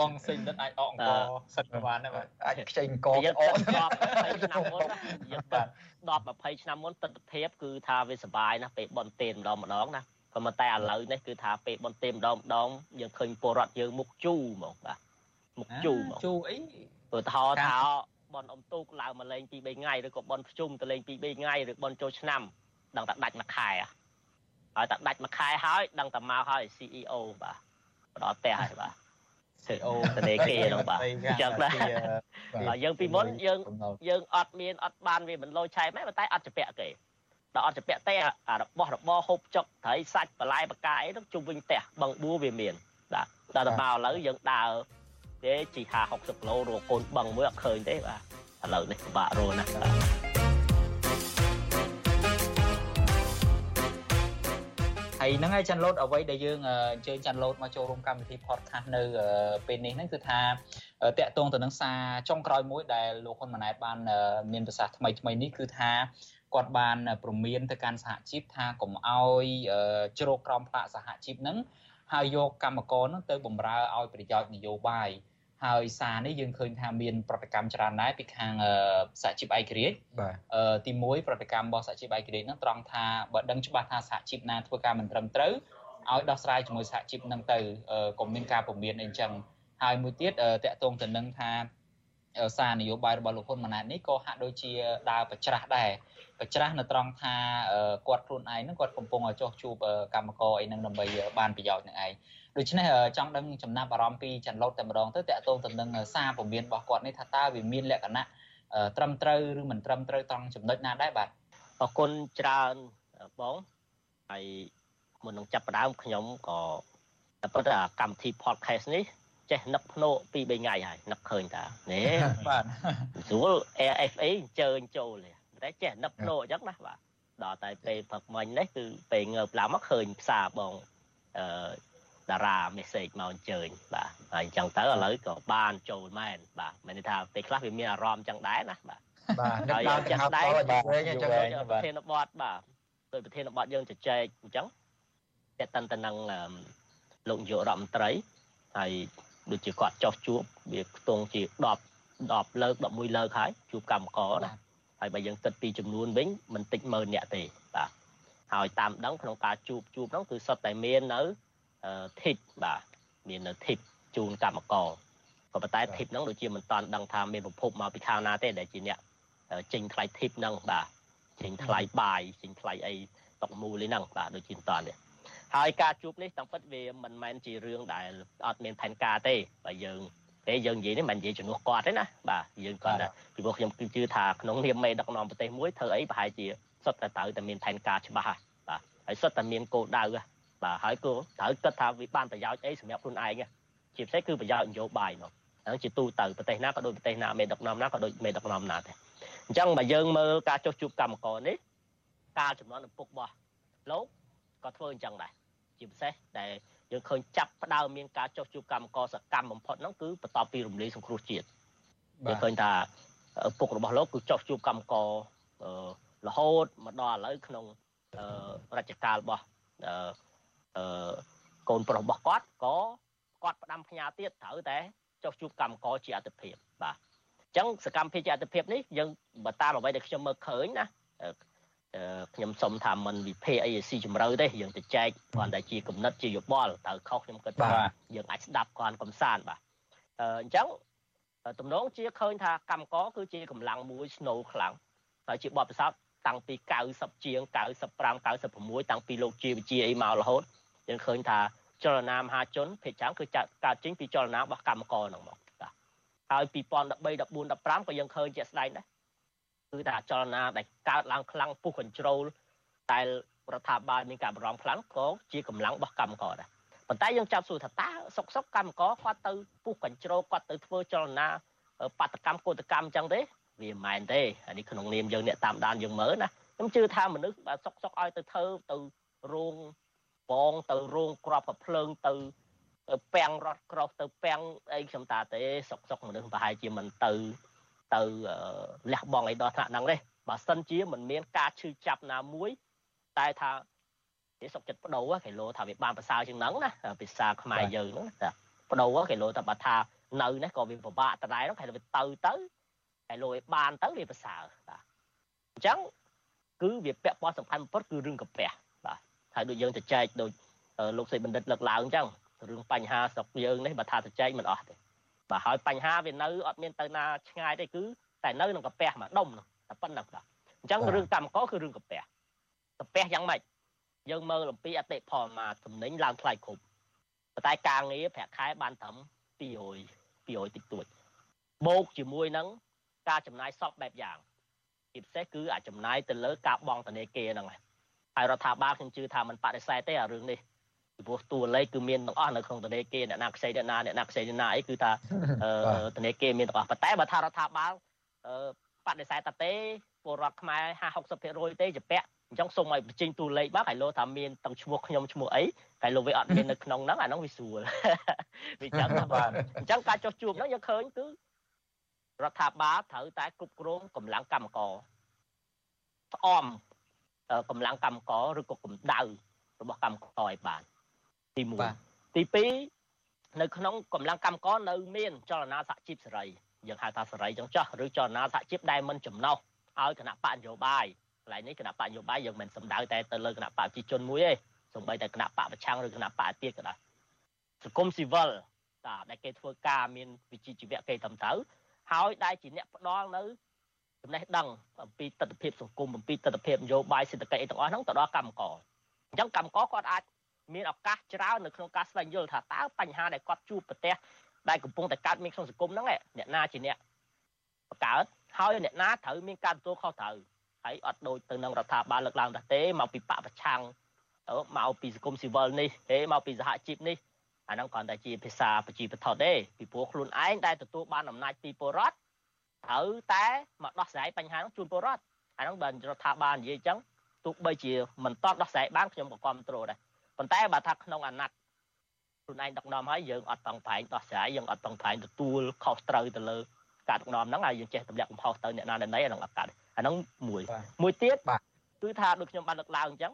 បងសេងដិតអាចអកអង្គសិតបានដែរបាទអាចខ្ចីអង្គអក10 20ឆ្នាំមុនយើងបាទ10 20ឆ្នាំមុនទស្សនភាពគឺថាវាសុបាយណាស់ពេលបនទេម្ដងម្ដងណា ក៏ប៉ុន្តែឥឡូវនេះគឺថាពេលបន្ទេម្ដងម្ដងយើងឃើញពលរដ្ឋយើងមុខជូរហ្មងបាទមុខជូរហ្មងជូរអីព្រោះថោថាបនអមទូកឡើងមកលេង2 3ថ្ងៃឬក៏បនភ្ជុំទៅលេង2 3ថ្ងៃឬបនចូលឆ្នាំដឹងតែដាច់មួយខែហើយតែដាច់មួយខែហើយដឹងតែមកហើយ CEO បាទបដល់ផ្ទះហើយបាទ CEO តនេគេនោះបាទអញ្ចឹងដែរហើយយើងពីមុនយើងយើងអត់មានអត់បានវាមិនលោឆែមែនតែអត់ជពាក់គេ ដល់អត់ជពាក់ទេអារបស់របរហូបចុកត្រីសាច់បន្លែបកាអីនោះជុំវិញផ្ទះបឹងបួវាមានបាទដល់ទៅមកឥឡូវយើងដើរទេជី50 60គីឡូរកកូនបឹងមួយអត់ឃើញទេបាទឥឡូវនេះពិបាករកណាស់បាទហើយហ្នឹងហើយចាន់ឡូតអ្វីដែលយើងអញ្ជើញចាន់ឡូតមកចូលរួមកម្មវិធី podcast នៅពេលនេះហ្នឹងគឺថាតាក់ទងទៅនឹងសារចុងក្រោយមួយដែលលោកហ៊ុនម៉ាណែតបាន មានប្រសាសន៍ថ្មីថ្មីនេះគឺថា គាត់បានព្រមានទៅកាន់សហជីពថាកុំអោយជ្រោកក្រោមផ្លាកសហជីពហ្នឹងហើយយកកម្មករហ្នឹងទៅបំរើឲ្យប្រយោជន៍នយោបាយហើយសារនេះយើងឃើញថាមានប្រតិកម្មច្រើនដែរពីខាងសហជីពឯករាជ្យបាទទី1ប្រតិកម្មរបស់សហជីពឯករាជ្យហ្នឹងត្រង់ថាបើដឹងច្បាស់ថាសហជីពណាធ្វើការមិនត្រឹមត្រូវឲ្យដោះស្រាយជាមួយសហជីពហ្នឹងទៅកុំមានការពមៀនអីចឹងហើយមួយទៀតតកតងទៅនឹងថាសារនយោបាយរបស់លោកហ៊ុនម៉ាណែតនេះក៏ហាក់ដូចជាដើរប្រច្រាស់ដែរ ប្រច្រាស់នៅត្រង់ថាគាត់ខ្លួនឯងហ្នឹងគាត់កំពុងចោះជួបកម្មករអីហ្នឹងដើម្បីបានប្រយោជន៍នឹងឯងដូច្នេះចង់ដឹងចំណាប់អារម្មណ៍ពីចន្លោតតែម្ដងទៅតកតងទៅនឹងសារពមៀនរបស់គាត់នេះថាតើវាមានលក្ខណៈត្រឹមត្រូវឬមិនត្រឹមត្រូវត្រង់ចំណុចណាដែរបាទអរគុណច្រើនបងហើយមុននឹងចាប់ផ្ដើមខ្ញុំក៏តែប៉ុន្តែកម្មវិធី podcast នេះចេះនឹកភ្នោពី3ថ្ងៃហើយនឹកឃើញតានេះបាទស្រួល AFA អញ្ជើញចូល តែចេះនឹកភ្នោអញ្ចឹងណាបាទដល់តែពេលផឹកមិញនេះគឺពេលងើបឡើងមកឃើញផ្សារបងអឺតារា message មកអញ្ជើញបាទហើយអញ្ចឹងទៅឥឡូវក៏បានចូលមែនបាទមានន័យថាពេលខ្លះវាមានអារម្មណ៍អញ្ចឹងដែរណាបាទបាទហើយចាស់ដែរអញ្ចឹងប្រធានបទបាទដោយប្រធានបទយើងជជែកអញ្ចឹងតែតន្តនឹងលោកនាយករដ្ឋមន្ត្រីហើយដូចជាគាត់ចោះជួបវាខ្ទង់ជា10 10លើក11លើកហើយជួបកម្មករណា ហើយបើយើងគិតពីចំនួនវិញមិនតិចម៉ឺនអ្នកទេបាទហើយតាមដឹងក្នុងការជួបជួបហ្នឹងគឺសុទ្ធតែមាននៅធីបបាទមាននៅធីបជូនកម្មករក៏ប៉ុន្តែធីបហ្នឹងដូចជាមិនតាន់ដឹងថាមានប្រភពមកពីខាងណាទេដែលជាអ្នកចេញថ្លៃធីបហ្នឹងបាទចេញថ្លៃបាយចេញថ្លៃអីតុកមូលហ្នឹងបាទដូចជាមិនតាន់ទេហើយការជួបនេះតាមពិតវាមិនមែនជារឿងដែលអត់មានផែនការទេបើយើង តែយើងនិយាយនេះមិននិយាយជំនួសគាត់ទេណាបាទយើងគាត់ថាពីព្រោះខ្ញុំគឺជឿថាក្នុងនាមមេដឹកនាំប្រទេសមួយធ្វើអីប្រហែលជាសុទ្ធតែត្រូវតែមានផែនការច្បាស់បាទហើយសុទ្ធតែមានគោលដៅបាទហើយគោត្រូវគិតថាវាបានប្រយោជន៍អីសម្រាប់ខ្លួនឯងជាពិសេសគឺប្រយោជន៍នយោបាយមកហ្នឹងជាទូទៅប្រទេសណាក៏ដូចប្រទេសណាមេដឹកនាំណាក៏ដូចមេដឹកនាំណាដែរអញ្ចឹងបើយើងមើលការចុះជួបកម្មករនេះការចំនួនឪពុករបស់លោកក៏ធ្វើអញ្ចឹងដែរជាពិសេសដែល យើងឃើញចាប់ផ្ដើមមានការចុះជួបកម្មករសកម្មបំផុតហ្នឹងគឺបន្ទាប់ពីរំលាយសង្គ្រោះជាតិយើងឃើញថាឪពុករបស់លោកគឺចុះជួបកម្មកររហូតមកដល់ឥឡូវក្នុងរជ្ជកាលរបស់កូនប្រុសរបស់គាត់ក៏គាត់ផ្ដាំផ្ញើទៀតត្រូវតែចុះជួបកម្មករជាអតិភិបបាទអញ្ចឹងសកម្មភាពជាអតិភិបនេះយើងបើតាមអ្វីដែលខ្ញុំមើលឃើញណា ខ្ញុំសុំថាមិនវិភាគអីស៊ីជម្រៅទេយើងទៅចែកគ្រាន់តែជាគំនិតជាយោបល់តើខុសខ្ញុំគិតថាយើងអាចស្ដាប់គ្រាន់កំសាន្តបាទអញ្ចឹងទំនងជាឃើញថាកម្មករគឺជាកម្លាំងមួយស្នូលខ្លាំងហើយជាបទពិសោធន៍តាំងពី90ជាង95 96តាំងពីលោកជាវិជាអីមករហូតយើងឃើញថាចលនាមហាជនភាគច្រើនគឺកើតចេញពីចលនារបស់កម្មករហ្នឹងមកបាទហើយ2013 14 15ក៏យើងឃើញជាក់ស្ដែងដែរ គឺថាចលនាដែលកើតឡើងខ្លាំងពុះ control តែរដ្ឋាភិបាលមានការបារម្ភខ្លាំងក៏ជាកម្លាំងរបស់កម្មករដែរប៉ុន្តែយើងចាប់សួរថាតើសុកសុកកម្មករគាត់ទៅពុះ control គាត់ទៅធ្វើចលនាបាតកម្មកោតកម្មអញ្ចឹងទេវាមិនមែនទេអានេះក្នុងនាមយើងអ្នកតាមដានយើងមើលណាខ្ញុំជឿថាមនុស្សបើសុកសុកឲ្យទៅធ្វើទៅរោងបងទៅរោងក្របកភ្លើងទៅពាំងរត់ក្រោះទៅពាំងអីខ្ញុំតាទេសុកសុកមនុស្សប្រហែលជាមិនទៅ ទៅលះបង់អីដល់ថ្នាក់ហ្នឹងទេបើសិនជាមិនមានការឈឺចាប់ណាមួយ តែថាគេសុកចិត្តបដូរគេលោថាវាបានប្រសើរជាងហ្នឹងណាភាសាខ្មែរយើងហ្នឹងតែបដូរគេលោថាបើថានៅនេះក៏វាពិបាកដដែលហ្នឹងគេលោវាទៅទៅគេលោឲ្យបានទៅវាប្រសើរបាទអញ្ចឹងគឺវាពាក់ព័ន្ធសំខាន់បំផុតគឺរឿងកាពះបាទហើយដូចយើងទៅចែកដូចលោកសេបណ្ឌិតលើកឡើងអញ្ចឹងរឿងបញ្ហាស្រុកយើងនេះបើថាទៅចែកមិនអស់ទេ បាទហើយបញ្ហាវានៅអត់មានទៅណាឆ្ងាយទេគឺតែនៅក្នុងកាពះមួយដុំនោះតែប៉ុណ្្នឹងបាទអញ្ចឹងរឿងកម្មកគឺរឿងកាពះកាពះយ៉ាងម៉េចយើងមើលអំពីអតិផលមកតំណែងឡើងថ្លៃគ្រប់ប៉ុន្តែការងារប្រាក់ខែបានត្រឹម200 200តិចតួចបូកជាមួយនឹងការចំណាយសពបែបយ៉ាងជាពិសេសគឺអាចចំណាយទៅលើការបង់ធនាគារហ្នឹងហើយរដ្ឋាភិបាលខ្ញុំជឿថាมันបដិសេធទេអារឿងនេះ ពីព្រោះតួលេខគឺមានទាំងអស់នៅក្នុងធនាគារអ្នកណាខ្ចីអ្នកណាអ្នកណាខ្ចីអ្នកណាអីគឺថាធនាគារមានទាំងអស់ប៉ុន្តែបើថារដ្ឋាភិបាលបដិសេធតែទេពលរដ្ឋខ្មែរ50 60%ទេជាពាក់អញ្ចឹងសូមឲ្យបញ្ចេញតួលេខមកហើយលោកថាមានទាំងឈ្មោះខ្ញុំឈ្មោះអីហើយលោកវាអត់មាននៅក្នុងហ្នឹងអាហ្នឹងវាស្រួលវាចឹងបាទអញ្ចឹងការចុះជួបហ្នឹងយើងឃើញគឺរដ្ឋាភិបាលត្រូវតែគ្រប់គ្រងកម្លាំងកម្មករស្អំកម្លាំងកម្មករឬក៏កម្ដៅរបស់កម្មករឲ្យបាន ទី1ទី2នៅក្នុងកម្លាំងកម្មករនៅមានចលនាសហជីពសេរីយើងហៅថាសេរីចឹងចោះឬចលនាសហជីពដែលមិនចំណោះឲ្យគណៈបកនយោបាយកន្លែងនេះគណៈបកនយោបាយយើងមិនសំដៅតែទៅលើគណៈបកប្រជាជនមួយទេសូម្បីតែគណៈបកប្រឆាំងឬគណៈបកទៀតក៏ដោយសង្គមស៊ីវិលតាដែលគេធ្វើការមានវិជ្ជាជីវៈគេត្រឹមត្រូវហើយដែលជាអ្នកផ្ដល់នៅចំណេះដឹងអំពីទស្សនវិជ្ជាសង្គមអំពីទស្សនវិជ្ជានយោបាយសេដ្ឋកិច្ចអីទាំងអស់ហ្នឹងទៅដល់កម្មករអញ្ចឹងកម្មករគាត់អាច មានឱកាសច្រើននៅក្នុងការស្វែងយល់ថាតើបញ្ហាដែលគាត់ជួបប្រទះដែលកំពុងតែកើតមានក្នុងសង្គមហ្នឹងអ្នកណាជាអ្នកបង្កើតហើយអ្នកណាត្រូវមានការទទួលខុសត្រូវហើយអត់ដូចទៅនឹងរដ្ឋាភិបាលលើកឡើងថាទេមកពីបកប្រឆាំងមកពីសង្គមស៊ីវិលនេះទេមកពីសហជីពនេះអាហ្នឹងគ្រាន់តែជាភាសាប្រជាបទទេពីព្រោះខ្លួនឯងដែលទទួលបានអំណាចពីពលរដ្ឋត្រូវតែមកដោះស្រាយបញ្ហាហ្នឹងជូនពលរដ្ឋអាហ្នឹងបើរដ្ឋាភិបាលនិយាយអញ្ចឹងទោះបីជាមិនតបដោះស្រាយបានខ្ញុំក៏គ្រប់គ្រងដែរ ប៉ុន្តែបើថាក្នុងអាណត្តិខ្លួនឯងដឹកនាំហើយយើងអត់តង់ប្រែងដោះស្រាយយើងអត់តង់ប្រែងទទួលខុសត្រូវទៅលើការដឹកនាំហ្នឹងហើយយើងចេះទម្លាក់កំហុសទៅអ្នកណាអ្នកណីអាហ្នឹងអត់កើតអាហ្នឹងមួយមួយទៀតគឺថាដូចខ្ញុំបានលើកឡើងអញ្ចឹង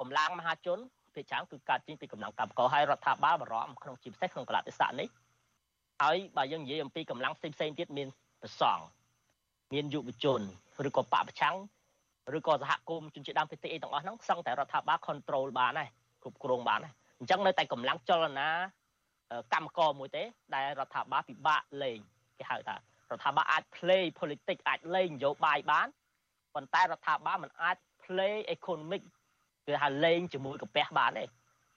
កម្លាំងមហាជនភាគច្រើនគឺកើតចេញពីកម្លាំងកម្មករហើយរដ្ឋាភិបាលបារម្ភក្នុងជាពិសេសក្នុងកលតិស័កនេះហើយបើយើងនិយាយអំពីកម្លាំងផ្សេងផ្សេងទៀតមានប្រសង់មានយុវជនឬក៏បពប្រឆាំងឬក៏សហគមន៍ជនជាតិដើមភាគតិចអីទាំងអស់ហ្នឹងសឹងតែរដ្ឋាភិបាល control បានហើយ គ្រប់គ្រងបានហើយអញ្ចឹងនៅតែកម្លាំងចលនាកម្មករមួយទេ ដែលរដ្ឋាភិបាលពិបាកលេងគេហៅថារដ្ឋាភិបាលអាច play politics អាចលេងនយោបាយបានប៉ុន្តែរដ្ឋាភិបាលមិនអាច play economic គឺហៅលេងជាមួយកាពះបានទេ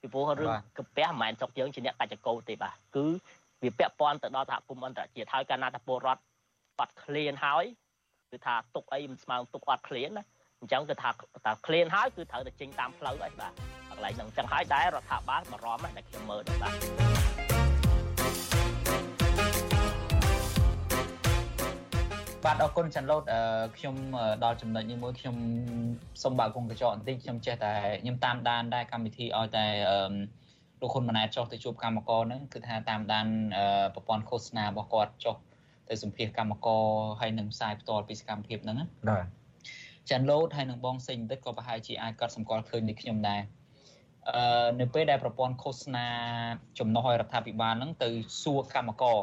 ពីព្រោះរឿងកាពះមិនមែនស្រុកយើងជាអ្នកកច្ចកោទេបាទគឺវាពាក់ព័ន្ធទៅដល់សហគមន៍អន្តរជាតិហើយកាលណាតែពលរដ្ឋបាត់ឃ្លានហើយគឺថាទុកអីមិនស្មើទុកអត់ឃ្លានណាអញ្ចឹងគឺថាតែឃ្លានហើយគឺត្រូវតែចេញតាមផ្លូវហើយបាទក ន្លែងហ្នឹងអញ្ចឹងហើយដែររដ្ឋាភិបាលបារម្ភដែរខ្ញុំមើលដែរបាទបាទអរគុណចាន់ឡូតខ្ញុំដល់ចំណុចនេះមួយខ្ញុំសូមបើកគងកញ្ចក់បន្តិចខ្ញុំចេះតែខ្ញុំតាមដានដែរកម្មវិធីឲ្យតែលោកហ៊ុនម៉ាណែតចុះទៅជួបកម្មករហ្នឹងគឺថាតាមដានប្រព័ន្ធឃោសនារបស់គាត់ចុះទៅសម្ភាសកម្មករហើយនឹងផ្សាយផ្ទាល់ពីសកម្មភាពហ្នឹងណាបាទចាន់ឡូតហើយនឹងបងសេងបន្តិចក៏ប្រហែលជាអាចកត់សម្គាល់ឃើញដូចខ្ញុំដែរអឺ នៅពេលដែលប្រព័ន្ធឃោសនាចំណុះឲ្យរដ្ឋាភិបាលហ្នឹងទៅសួរកម្មករ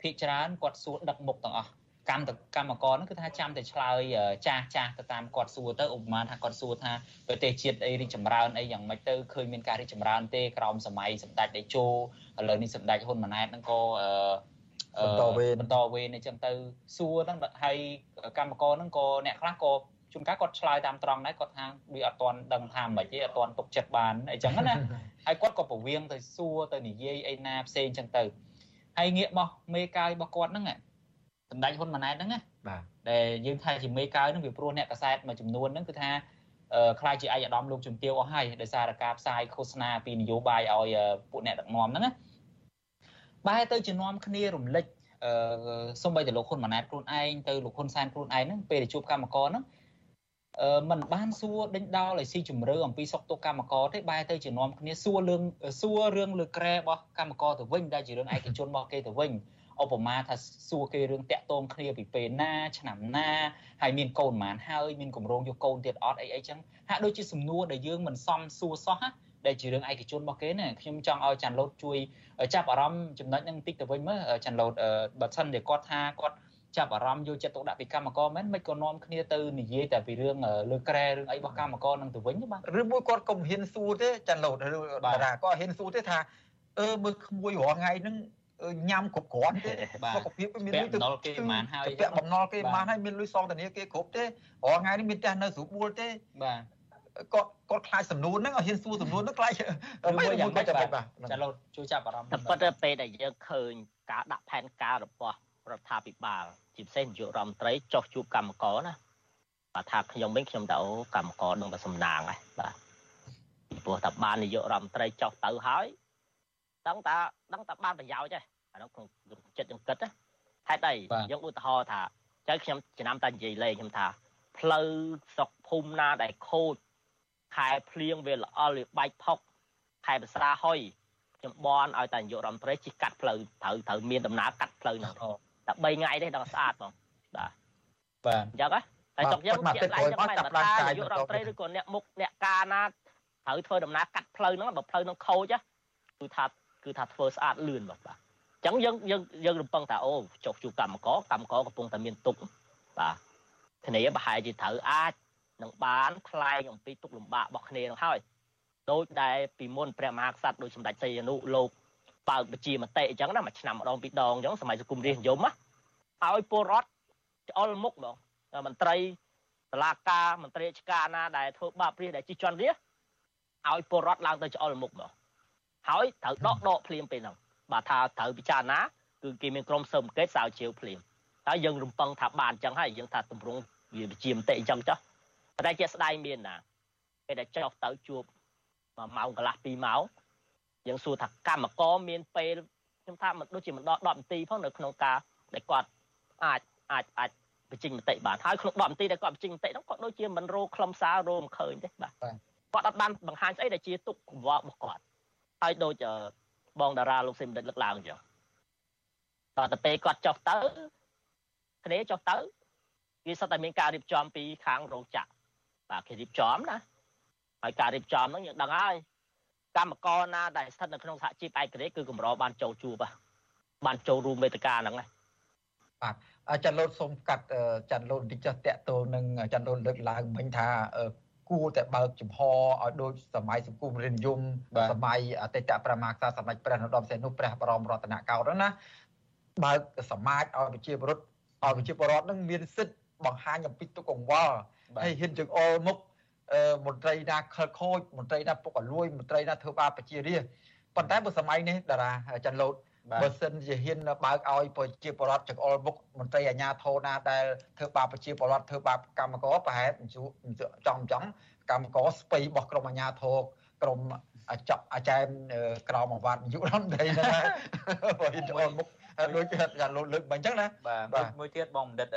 ភាគច្រើនគាត់សួរដឹកមុខទាំងអស់កម្មកម្មករហ្នឹងគឺថាចាំតែឆ្លើយចាស់ចាស់ទៅតាមគាត់សួរទៅឧបមាថាគាត់សួរថាប្រទេសជាតិអីរីកចម្រើនអីយ៉ាងម៉េចទៅឃើញមានការរីកចម្រើនទេក្រោមសម័យសម្ដេចតេជោឥឡូវនេះសម្ដេចហ៊ុនម៉ាណែតហ្នឹងក៏បន្តវេនបន្តវេនអញ្ចឹងទៅសួរហ្នឹងហើយកម្មករហ្នឹងក៏អ្នកខ្លះក៏ ជួនកាលគាត់ឆ្លើយតាមត្រង់ដែរគាត់ថាវាអត់ទាន់ដឹងថាមិនទេអត់ទាន់ទុកចិត្តបានអញ្ចឹងណាហើយគាត់ក៏ប្រវៀងទៅសួរទៅនិយាយអីណាផ្សេងអញ្ចឹងទៅហើយងាកមកមេកាយរបស់គាត់ហ្នឹងសម្ដេចហ៊ុនម៉ាណែតហ្នឹងណាបាទដែលយើងថាជាមេកាយហ្នឹងវាព្រោះអ្នកកសែតមួយចំនួនហ្នឹងគឺថាខ្លាចជាឯកឧត្តមលោកជំទាវអស់ហើយដោយសារការផ្សាយឃោសនាពីនយោបាយឲ្យពួកអ្នកដឹកនាំហ្នឹងណាបែរទៅជានាំគ្នារំលឹកអឺសំបីតែលោកហ៊ុនម៉ាណែតខ្លួនឯងទៅលោកហ៊ុនសែនខ្លួនឯងហ្នឹងពេលដែលជួបកម្មករហ្នឹង អឺมันបានសួរដេញដោលឲ្យស៊ីជម្រៅអំពីសុខទុក្ខកម្មករទេបែរទៅជានាំគ្នាសួររឿងសួររឿងលើក្រែរបស់កម្មករទៅវិញដែលជារឿងឯកជនរបស់គេទៅវិញឧបមាថាសួរគេរឿងតាក់ទងគ្នាពីពេលណាឆ្នាំណាហើយមានកូនប៉ុន្មានហើយមានកម្រងយកកូនទៀតអត់អីអីចឹងហាក់ដូចជាសំណួរដែលយើងមិនសមសួរសោះណាដែលជារឿងឯកជនរបស់គេណាខ្ញុំចង់ឲ្យចាន់ឡូតជួយចាប់អារម្មណ៍ចំណុចហ្នឹងបន្តិចទៅវិញមើលចាន់ឡូតបើសិនជាគាត់ថាគាត់ ចាប់អារម្មណ៍យកចិត្តទុកដាក់ពីកម្មករមែនមិនក៏នាំគ្នាទៅនិយាយតែពីរឿងលើក្រែរឿងអីរបស់កម្មករនឹងទៅវិញបាទឬមួយគាត់កុំហ៊ានសួរទេចាន់ឡូតឬបារាគាត់ហ៊ានសួរទេថាអឺមើលក្មួយរាល់ថ្ងៃហ្នឹងញ៉ាំគ្រប់គ្រាន់ទេសុខភាពមានលុយទៅបំណុលគេប៉ុន្មានហើយពាក់បំណុលគេប៉ុន្មានហើយមានលុយសងធនាគារគ្រប់ទេរាល់ថ្ងៃនេះមានផ្ទះនៅស្រួលបួលទេបាទគាត់គាត់ខ្លាចសំនួនហ្នឹងឲ្យហ៊ានសួរសំនួនហ្នឹងខ្លាចមិនយ៉ាងម៉េចបាទចាលោកជួយចាប់អារម្មណ៍តែប៉ុន្តែពេលដែលយើងឃើញការដាក់ផែនការរបស់ រដ្ឋាភិបាលជាពិសេសនាយករដ្ឋមន្ត្រីចោះជួបកម្មករណាបាទថាខ្ញុំវិញខ្ញុំទៅកម្មករនឹងតែសំណាងហើយបាទព្រោះតែបាននាយករដ្ឋមន្ត្រីចោះទៅហើយដឹងតាដឹងតាបានប្រយោជន៍ទេអានោះក្នុងចិត្តយើងគិតណាហេតុអីយើងឧទាហរណ៍ថាចៅខ្ញុំចំណាំតែនិយាយលេងខ្ញុំថាផ្លូវស្រុកភូមិណាដែលខូចខែភ្លៀងវាល្អល់វាបែកផុកខែភាសាហុយខ្ញុំបនឲ្យតែនាយករដ្ឋមន្ត្រីជិះកាត់ផ្លូវត្រូវត្រូវមានដំណើរកាត់ផ្លូវហ្នឹង តែ3ថ្ងៃទេដល់ស្អាតហ្មងបាទបាទអញ្ចឹងហ៎ហើយចុកយើងជាក់ឡាយចឹងមិនថានាយករដ្ឋមន្ត្រីឬក៏អ្នកមុខអ្នកការណាត្រូវធ្វើដំណើរកាត់ផ្លូវហ្នឹងបើផ្លូវហ្នឹងខូចគឺថាគឺថាធ្វើស្អាតលឿនបាទបាទអញ្ចឹងយើងយើងយើងរំពឹងថាអូចុះជួបកម្មករកម្មករកំពុងតែមានទុកបាទគ្នាប្រហែលជាត្រូវអាចនឹងបានថ្លែងអំពីទុកលំបាករបស់គ្នានឹងហើយដូចដែលពីមុនព្រះមហាក្សត្រដោយសម្ដេចសីហនុលោក បើកបញ្ជាមតិអញ្ចឹងណាមួយឆ្នាំម្ដងពីរដងអញ្ចឹងសម័យសង្គមរាស្ត្រនិយមណាឲ្យពលរដ្ឋឆ្អល់មុខហ្មងមន្ត្រីតឡាការមន្ត្រីរាជការណាដែលធ្វើបាបរាជដែលជិះជាន់រាជឲ្យពលរដ្ឋឡើងទៅឆ្អល់មុខហ្មងហើយត្រូវដកដកភ្លាមពេលហ្នឹងបាទថាត្រូវពិចារណាគឺគេមានក្រុមស៊ើបអង្កេតស្រាវជ្រាវភ្លាមហើយយើងរំពឹងថាបានអញ្ចឹងហើយយើងថាតម្រង់វាវិជាមតិអញ្ចឹងចុះតែជាស្ដាយមានណាពេលដែលចុះទៅជួប1ម៉ោងកន្លះ2ម៉ោង យើងសួរថាកម្មករមានពេលខ្ញុំថាមិនដូចជាមិនដល់10នាទីផងនៅក្នុងការដែលគាត់អាចអាចអាចបញ្ចេញមតិបានហើយក្នុង10នាទីដែលគាត់បញ្ចេញមតិហ្នឹងគាត់ដូចជាមិនរោខ្លឹមសាររោមិនឃើញទេបាទគាត់អត់បានបង្ហាញស្អីដែលជាទុកកង្វល់របស់គាត់ហើយដូចបងតារាលោកសេមដិតលើកឡើងអញ្ចឹងតទៅពេលគាត់ចុះទៅគ្នាចុះទៅវាសុទ្ធតែមានការរៀបចំពីខាងរោងចក្របាទគេរៀបចំណាហើយការរៀបចំហ្នឹងយើងដឹងហើយ កម្មករណាដែលស្ថិតនៅក្នុងសហជីពឯករាជ្យគឺកម្របានចូលជួបបានចូលរួមវេទិកាហ្នឹងណាបាទចាន់លូតសូមកាត់ចាន់លូតបន្តិចចុះតាក់ទងនឹងចាន់លូតលើកឡើងមិញថាគួរតែបើកចំហឲ្យដូចសម័យសង្គមរាជនិយមសម័យអតីតប្រមាក្សាសម្ដេចព្រះនរោត្តមសីហនុព្រះបរមរតនកោដ្ឋណាបើកសមាជឲ្យប្រជាពលរដ្ឋឲ្យប្រជាពលរដ្ឋនឹងមានសិទ្ធិបង្ហាញអំពីទុកកង្វល់ហើយហ៊ានជើងអល់មុខ មន្ត្រីណាខលខូចមន្ត្រីណាពុកអលួយមន្ត្រីណាធ្វើបាបប្រជារាស្ត្រប៉ុន្តែបើសម័យនេះតារាច័ន្ទលូតបើសិនជាហ៊ានបើកឲ្យប្រជាពលរដ្ឋចង្អុលមុខមន្ត្រីអាជ្ញាធរណាដែលធ្វើបាបប្រជាពលរដ្ឋធ្វើបាបកម្មករប្រហែលចំចំកម្មករស្ពៃរបស់ក្រមអាជ្ញាធរក្រមចប់អាចារ្យក្រមអាវ៉ាត់យុរដ្ឋមន្ត្រីណាបើហ៊ានចង្អុលមុខដូចយ៉ាងលោកលើកមិនអញ្ចឹងណាបាទមួយទៀតបងបណ្ឌិត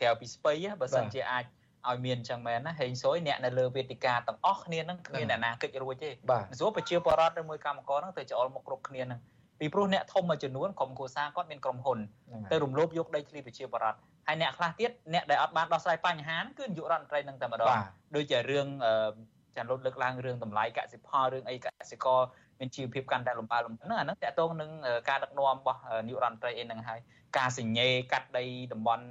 ក្រៅពីស្ពៃបើសិនជាអាច ឲ្យមានចឹងមែនណាហេងសុយអ្នកនៅលើវេទិកាទាំងអស់គ្នានឹងគ្មានអ្នកណាកិច្ចរួចទេស្រួលប្រជាពលរដ្ឋឬមួយកម្មករនឹងទៅច្អល់មុខគ្រប់គ្នានឹងពីព្រោះអ្នកធំមួយចំនួនក្រុមគ្រួសារគាត់មានក្រុមហ៊ុនទៅរំលោភយកដីធ្លីប្រជាពលរដ្ឋហើយអ្នកខ្លះទៀតអ្នកដែលអត់បានដោះស្រាយបញ្ហាគឺនាយករដ្ឋមន្ត្រីនឹងតែម្ដងដូចជារឿងចាន់លុតលើកឡើងរឿងតម្លៃកសិផលរឿងអីកសិករមានជីវភាពកាន់តែលំបាកលំហ្នឹងអាហ្នឹងតកតងនឹងការដឹកនាំរបស់នាយករដ្ឋមន្ត្រីអីហ្នឹងហើយការសញ្ញេកាត់ដីតំបន់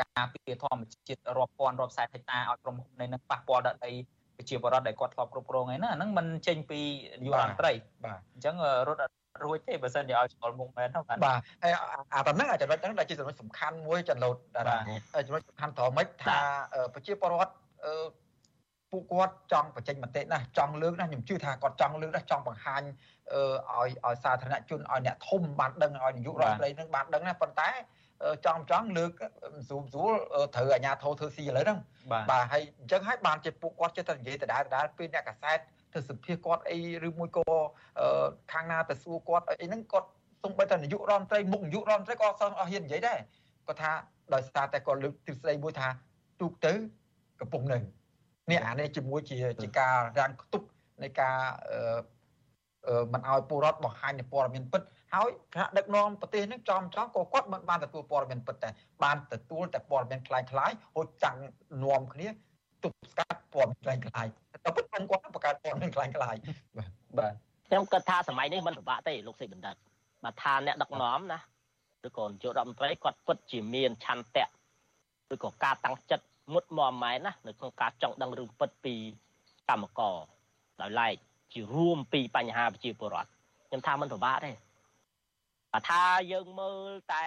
ការពារធម្មជាតិរាប់ពាន់រាប់សែនហិកតាឲ្យក្រុមហ៊ុននេះនឹងប៉ះពាល់ដល់ដីប្រជាពលរដ្ឋដែលគាត់ធ្លាប់គ្រប់គ្រងឯណាហ្នឹងมันចេញពីនាយករដ្ឋមន្ត្រីបាទអញ្ចឹងរត់រួចទេបើសិនជាឲ្យឆ្លល់មុខមែនហ្នឹងបាទបាទហើយអាប៉ុណ្្នឹងចំណុចហ្នឹងដែលជាចំណុចសំខាន់មួយចំណុចដែរចំណុចសំខាន់ត្រង់មិនថាប្រជាពលរដ្ឋពួកគាត់ចង់បញ្ចេញមតិណាចង់លើកណាខ្ញុំជឿថាគាត់ចង់លើកណាចង់បង្ហាញឲ្យឲ្យសាធារណជនឲ្យអ្នកធំបានដឹងឲ្យនាយករដ្ឋមន្ត្រីនឹងបានដឹងណាប៉ុន្តែ ចង់ចង់លើកស្រួលស្រួលត្រូវអាជ្ញាធរធ្វើស៊ីឥឡូវហ្នឹងបាទហើយអញ្ចឹងហើយបានជាពួកគាត់ចេះតែនិយាយដដែលដដែលពេលអ្នកកសែតទៅសម្ភាសគាត់អីឬមួយក៏ខាងណាទៅសួរគាត់អីហ្នឹងគាត់សំបីតែនាយករដ្ឋមន្ត្រីមុខនាយករដ្ឋមន្ត្រីក៏សឹងអស់ហ៊ាននិយាយដែរគាត់ថាដោយសារតែគាត់លើកទ្រឹស្ដីមួយថាទូកទៅកំពុងនឹងនេះអានេះជាមួយជាជាការរាំងខ្ទប់នៃការមិនឲ្យពលរដ្ឋបង្ហាញនូវព័ត៌មានពិត ហើយថ្នាក់ដឹកនាំប្រទេសនេះចំចំក៏គាត់មិនបានទទួលព័ត៌មានពិតតែបានទទួលតែព័ត៌មានคล้ายคล้ายហូចចាំងនាំគ្នាទប់ស្កាត់ព័ត៌មានคล้ายคล้ายតែពិតខ្ញុំគាត់បង្កើតព័ត៌មានคล้ายคล้ายបាទបាទខ្ញុំគិតថាសម័យនេះមិនពិបាកទេលោកសេបណ្ឌិតបើថាអ្នកដឹកនាំណាឬក៏នាយករដ្ឋមន្ត្រីគាត់ពិតជាមានឆន្ទៈឬក៏ការតាំងចិត្តមុតមមម៉ែណានៅក្នុងការចង់ដឹងរឿងពិតពីកម្មករដោយឡែកជារួមពីបញ្ហាប្រជាពលរដ្ឋខ្ញុំថាមិនពិបាកទេ បើថាយើងមើលតែ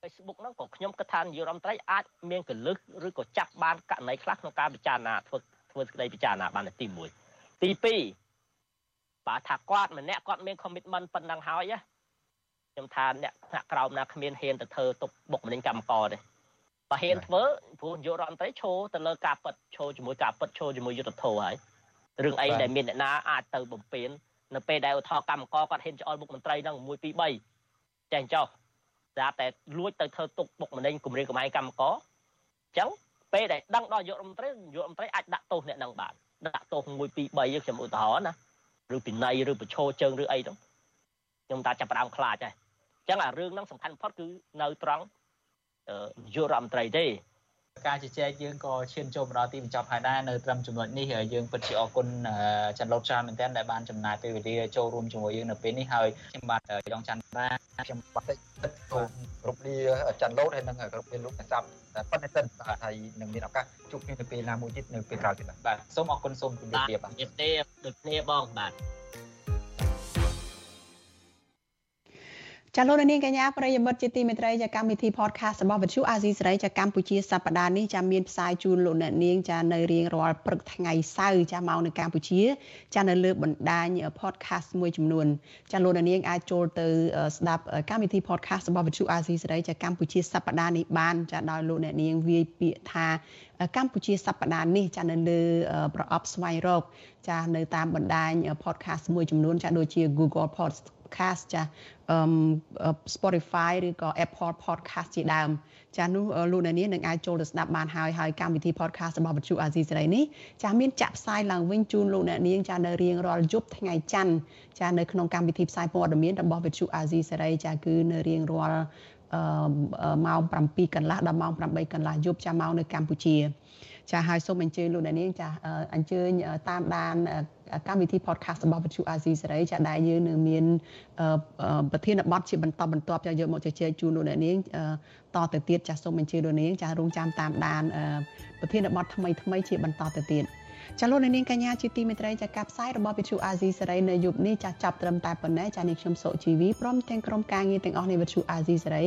Facebook ហ្នឹងក៏ខ្ញុំគិតថានាយរដ្ឋមន្ត្រីអាចមានកលឹះឬក៏ចាប់បានករណីខ្លះក្នុងការពិចារណាធ្វើធ្វើសេចក្តីពិចារណាបានទី1ទី2បើថាគាត់ម្នាក់គាត់មាន commitment ប៉ុណ្ណឹងហើយខ្ញុំថាអ្នកថ្នាក់ក្រោមណាគ្មានហ៊ានទៅធ្វើទុកបុកម្នេញកម្មករទេបើហ៊ានធ្វើព្រោះនាយករដ្ឋមន្ត្រីឈោទៅលើការប៉ັດឈោជាមួយការប៉ັດឈោជាមួយយុទ្ធធរហើយរឿងអីដែលមានអ្នកណាអាចទៅបំពេញនៅពេលដែលឧទាហរណ៍កម្មករគាត់ហ៊ានច្អល់មុខមន្ត្រីហ្នឹង1 2 3 ចេះចុះស្រាប់តែលួចទៅធ្វើទុកបុកម្នេញគម្រាមកំហែងកម្មករអញ្ចឹងពេលដែលដឹងដល់យុរដ្ឋមន្ត្រីយុរដ្ឋមន្ត្រីអាចដាក់ទោសអ្នកនឹងបានដាក់ទោស1 2 3ខ្ញុំឧទាហរណ៍ណាឬពិន័យឬប្រឈោជើងឬអីហ្នឹងខ្ញុំតាចាប់ផ្ដើមខ្លាចហើយអញ្ចឹងអារឿងហ្នឹងសំខាន់បំផុតគឺនៅត្រង់នាយករដ្ឋមន្ត្រីទេ ការជជែកយើងក៏ឈានចូលមកដល់ទីបញ្ចប់ហើយដែរនៅត្រឹមចំណុចនេះយើងពិតជាអរគុណច័ន្ទលូតច្រើនមែនទែនដែលបានចំណាយពេលវេលាចូលរួមជាមួយយើងនៅពេលនេះហើយខ្ញុំបាទចង់ច័ន្ទរាខ្ញុំបាទគ្រប់លាច័ន្ទលូតហើយនឹងគ្រប់លាលោកសាប់តែប៉ុណ្្នេះសិនបាទហើយនឹងមានឱកាសជួបគ្នានៅពេលណាមួយទៀតនៅពេលក្រោយទៀតបាទសូមអរគុណសូមជម្រាបលាបាទជម្រាបលាដូចគ្នាបងបាទ ចាលោកនាងកញ្ញាប្រិយមិត្តជាទីមេត្រីចាកម្មវិធី podcast របស់វិទ្យុអាស៊ីសេរីចាកម្ពុជាសប្តាហ៍នេះចាមានផ្សាយជូនលោកអ្នកនាងចានៅរៀងរាល់ព្រឹកថ្ងៃសៅរ៍ចាមកនៅកម្ពុជាចានៅលើបណ្ដាញ podcast មួយចំនួនចាលោកអ្នកនាងអាចចូលទៅស្ដាប់កម្មវិធី podcast របស់វិទ្យុអាស៊ីសេរីចាកម្ពុជាសប្តាហ៍នេះបានចាដោយលោកអ្នកនាងវាយពាក្យថាកម្ពុជាសប្តាហ៍នេះចានៅលើប្រអប់ស្វែងរកចានៅតាមបណ្ដាញ podcast មួយចំនួនចាដូចជា Google Podcast ចា Spotify ឬក៏ Apple Podcast ជាដើមចានោះលោកអ្នកនាងនឹងអាចចូលទៅស្ដាប់បានហើយហើយកម្មវិធី podcast របស់វិទ្យុអាស៊ីសេរីនេះចាមានចាក់ផ្សាយឡើងវិញជូនលោកអ្នកនាងចានៅរៀងរាល់យប់ថ្ងៃច័ន្ទចានៅក្នុងកម្មវិធីផ្សាយព័ត៌មានរបស់វិទ្យុអាស៊ីសេរីចាគឺនៅរៀងរាល់ម៉ោង7កន្លះដល់ម៉ោង8កន្លះយប់ចាមកនៅកម្ពុជា ចាហើយសូមអញ្ជើញលោកអ្នកនាងចាអញ្ជើញតាមដានកម្មវិធី podcast របស់វិទ្យុអាស៊ីសេរីចាដែលយើងនឹងមានប្រធានបទជាបន្តបន្ទាប់ចាយកមកជជែកជូនលោកអ្នកនាងតទៅទៀតចាសូមអញ្ជើញលោកនាងចារងចាំតាមដានប្រធានបទថ្មីថ្មីជាបន្តទៅទៀត ចាលោកនាងកញ្ញាជាទីមេត្រីចាកັບផ្សាយរបស់វិទ្យុអាស៊ីសេរីនៅយប់នេះចាចាប់ត្រឹមតែប៉ុណ្ណេះចានេះខ្ញុំសុជីវីព្រមទាំងក្រុមការងារទាំងអស់នៃវិទ្យុអាស៊ីសេរី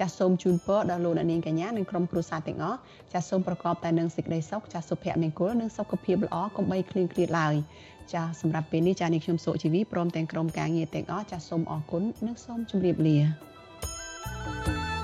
ចាសូមជូនពរដល់លោកនាងកញ្ញានិងក្រុមគ្រួសារទាំងអស់ចាសូមប្រកបតែនឹងសេចក្តីសុខចាសុភមង្គលនិងសុខភាពល្អកុំបីឃ្លៀងឃ្លាតឡើយចាសម្រាប់ពេលនេះចានេះខ្ញុំសុជីវីព្រមទាំងក្រុមការងារទាំងអស់ចាសូមអរគុណនិងសូមជម្រាបលា thank you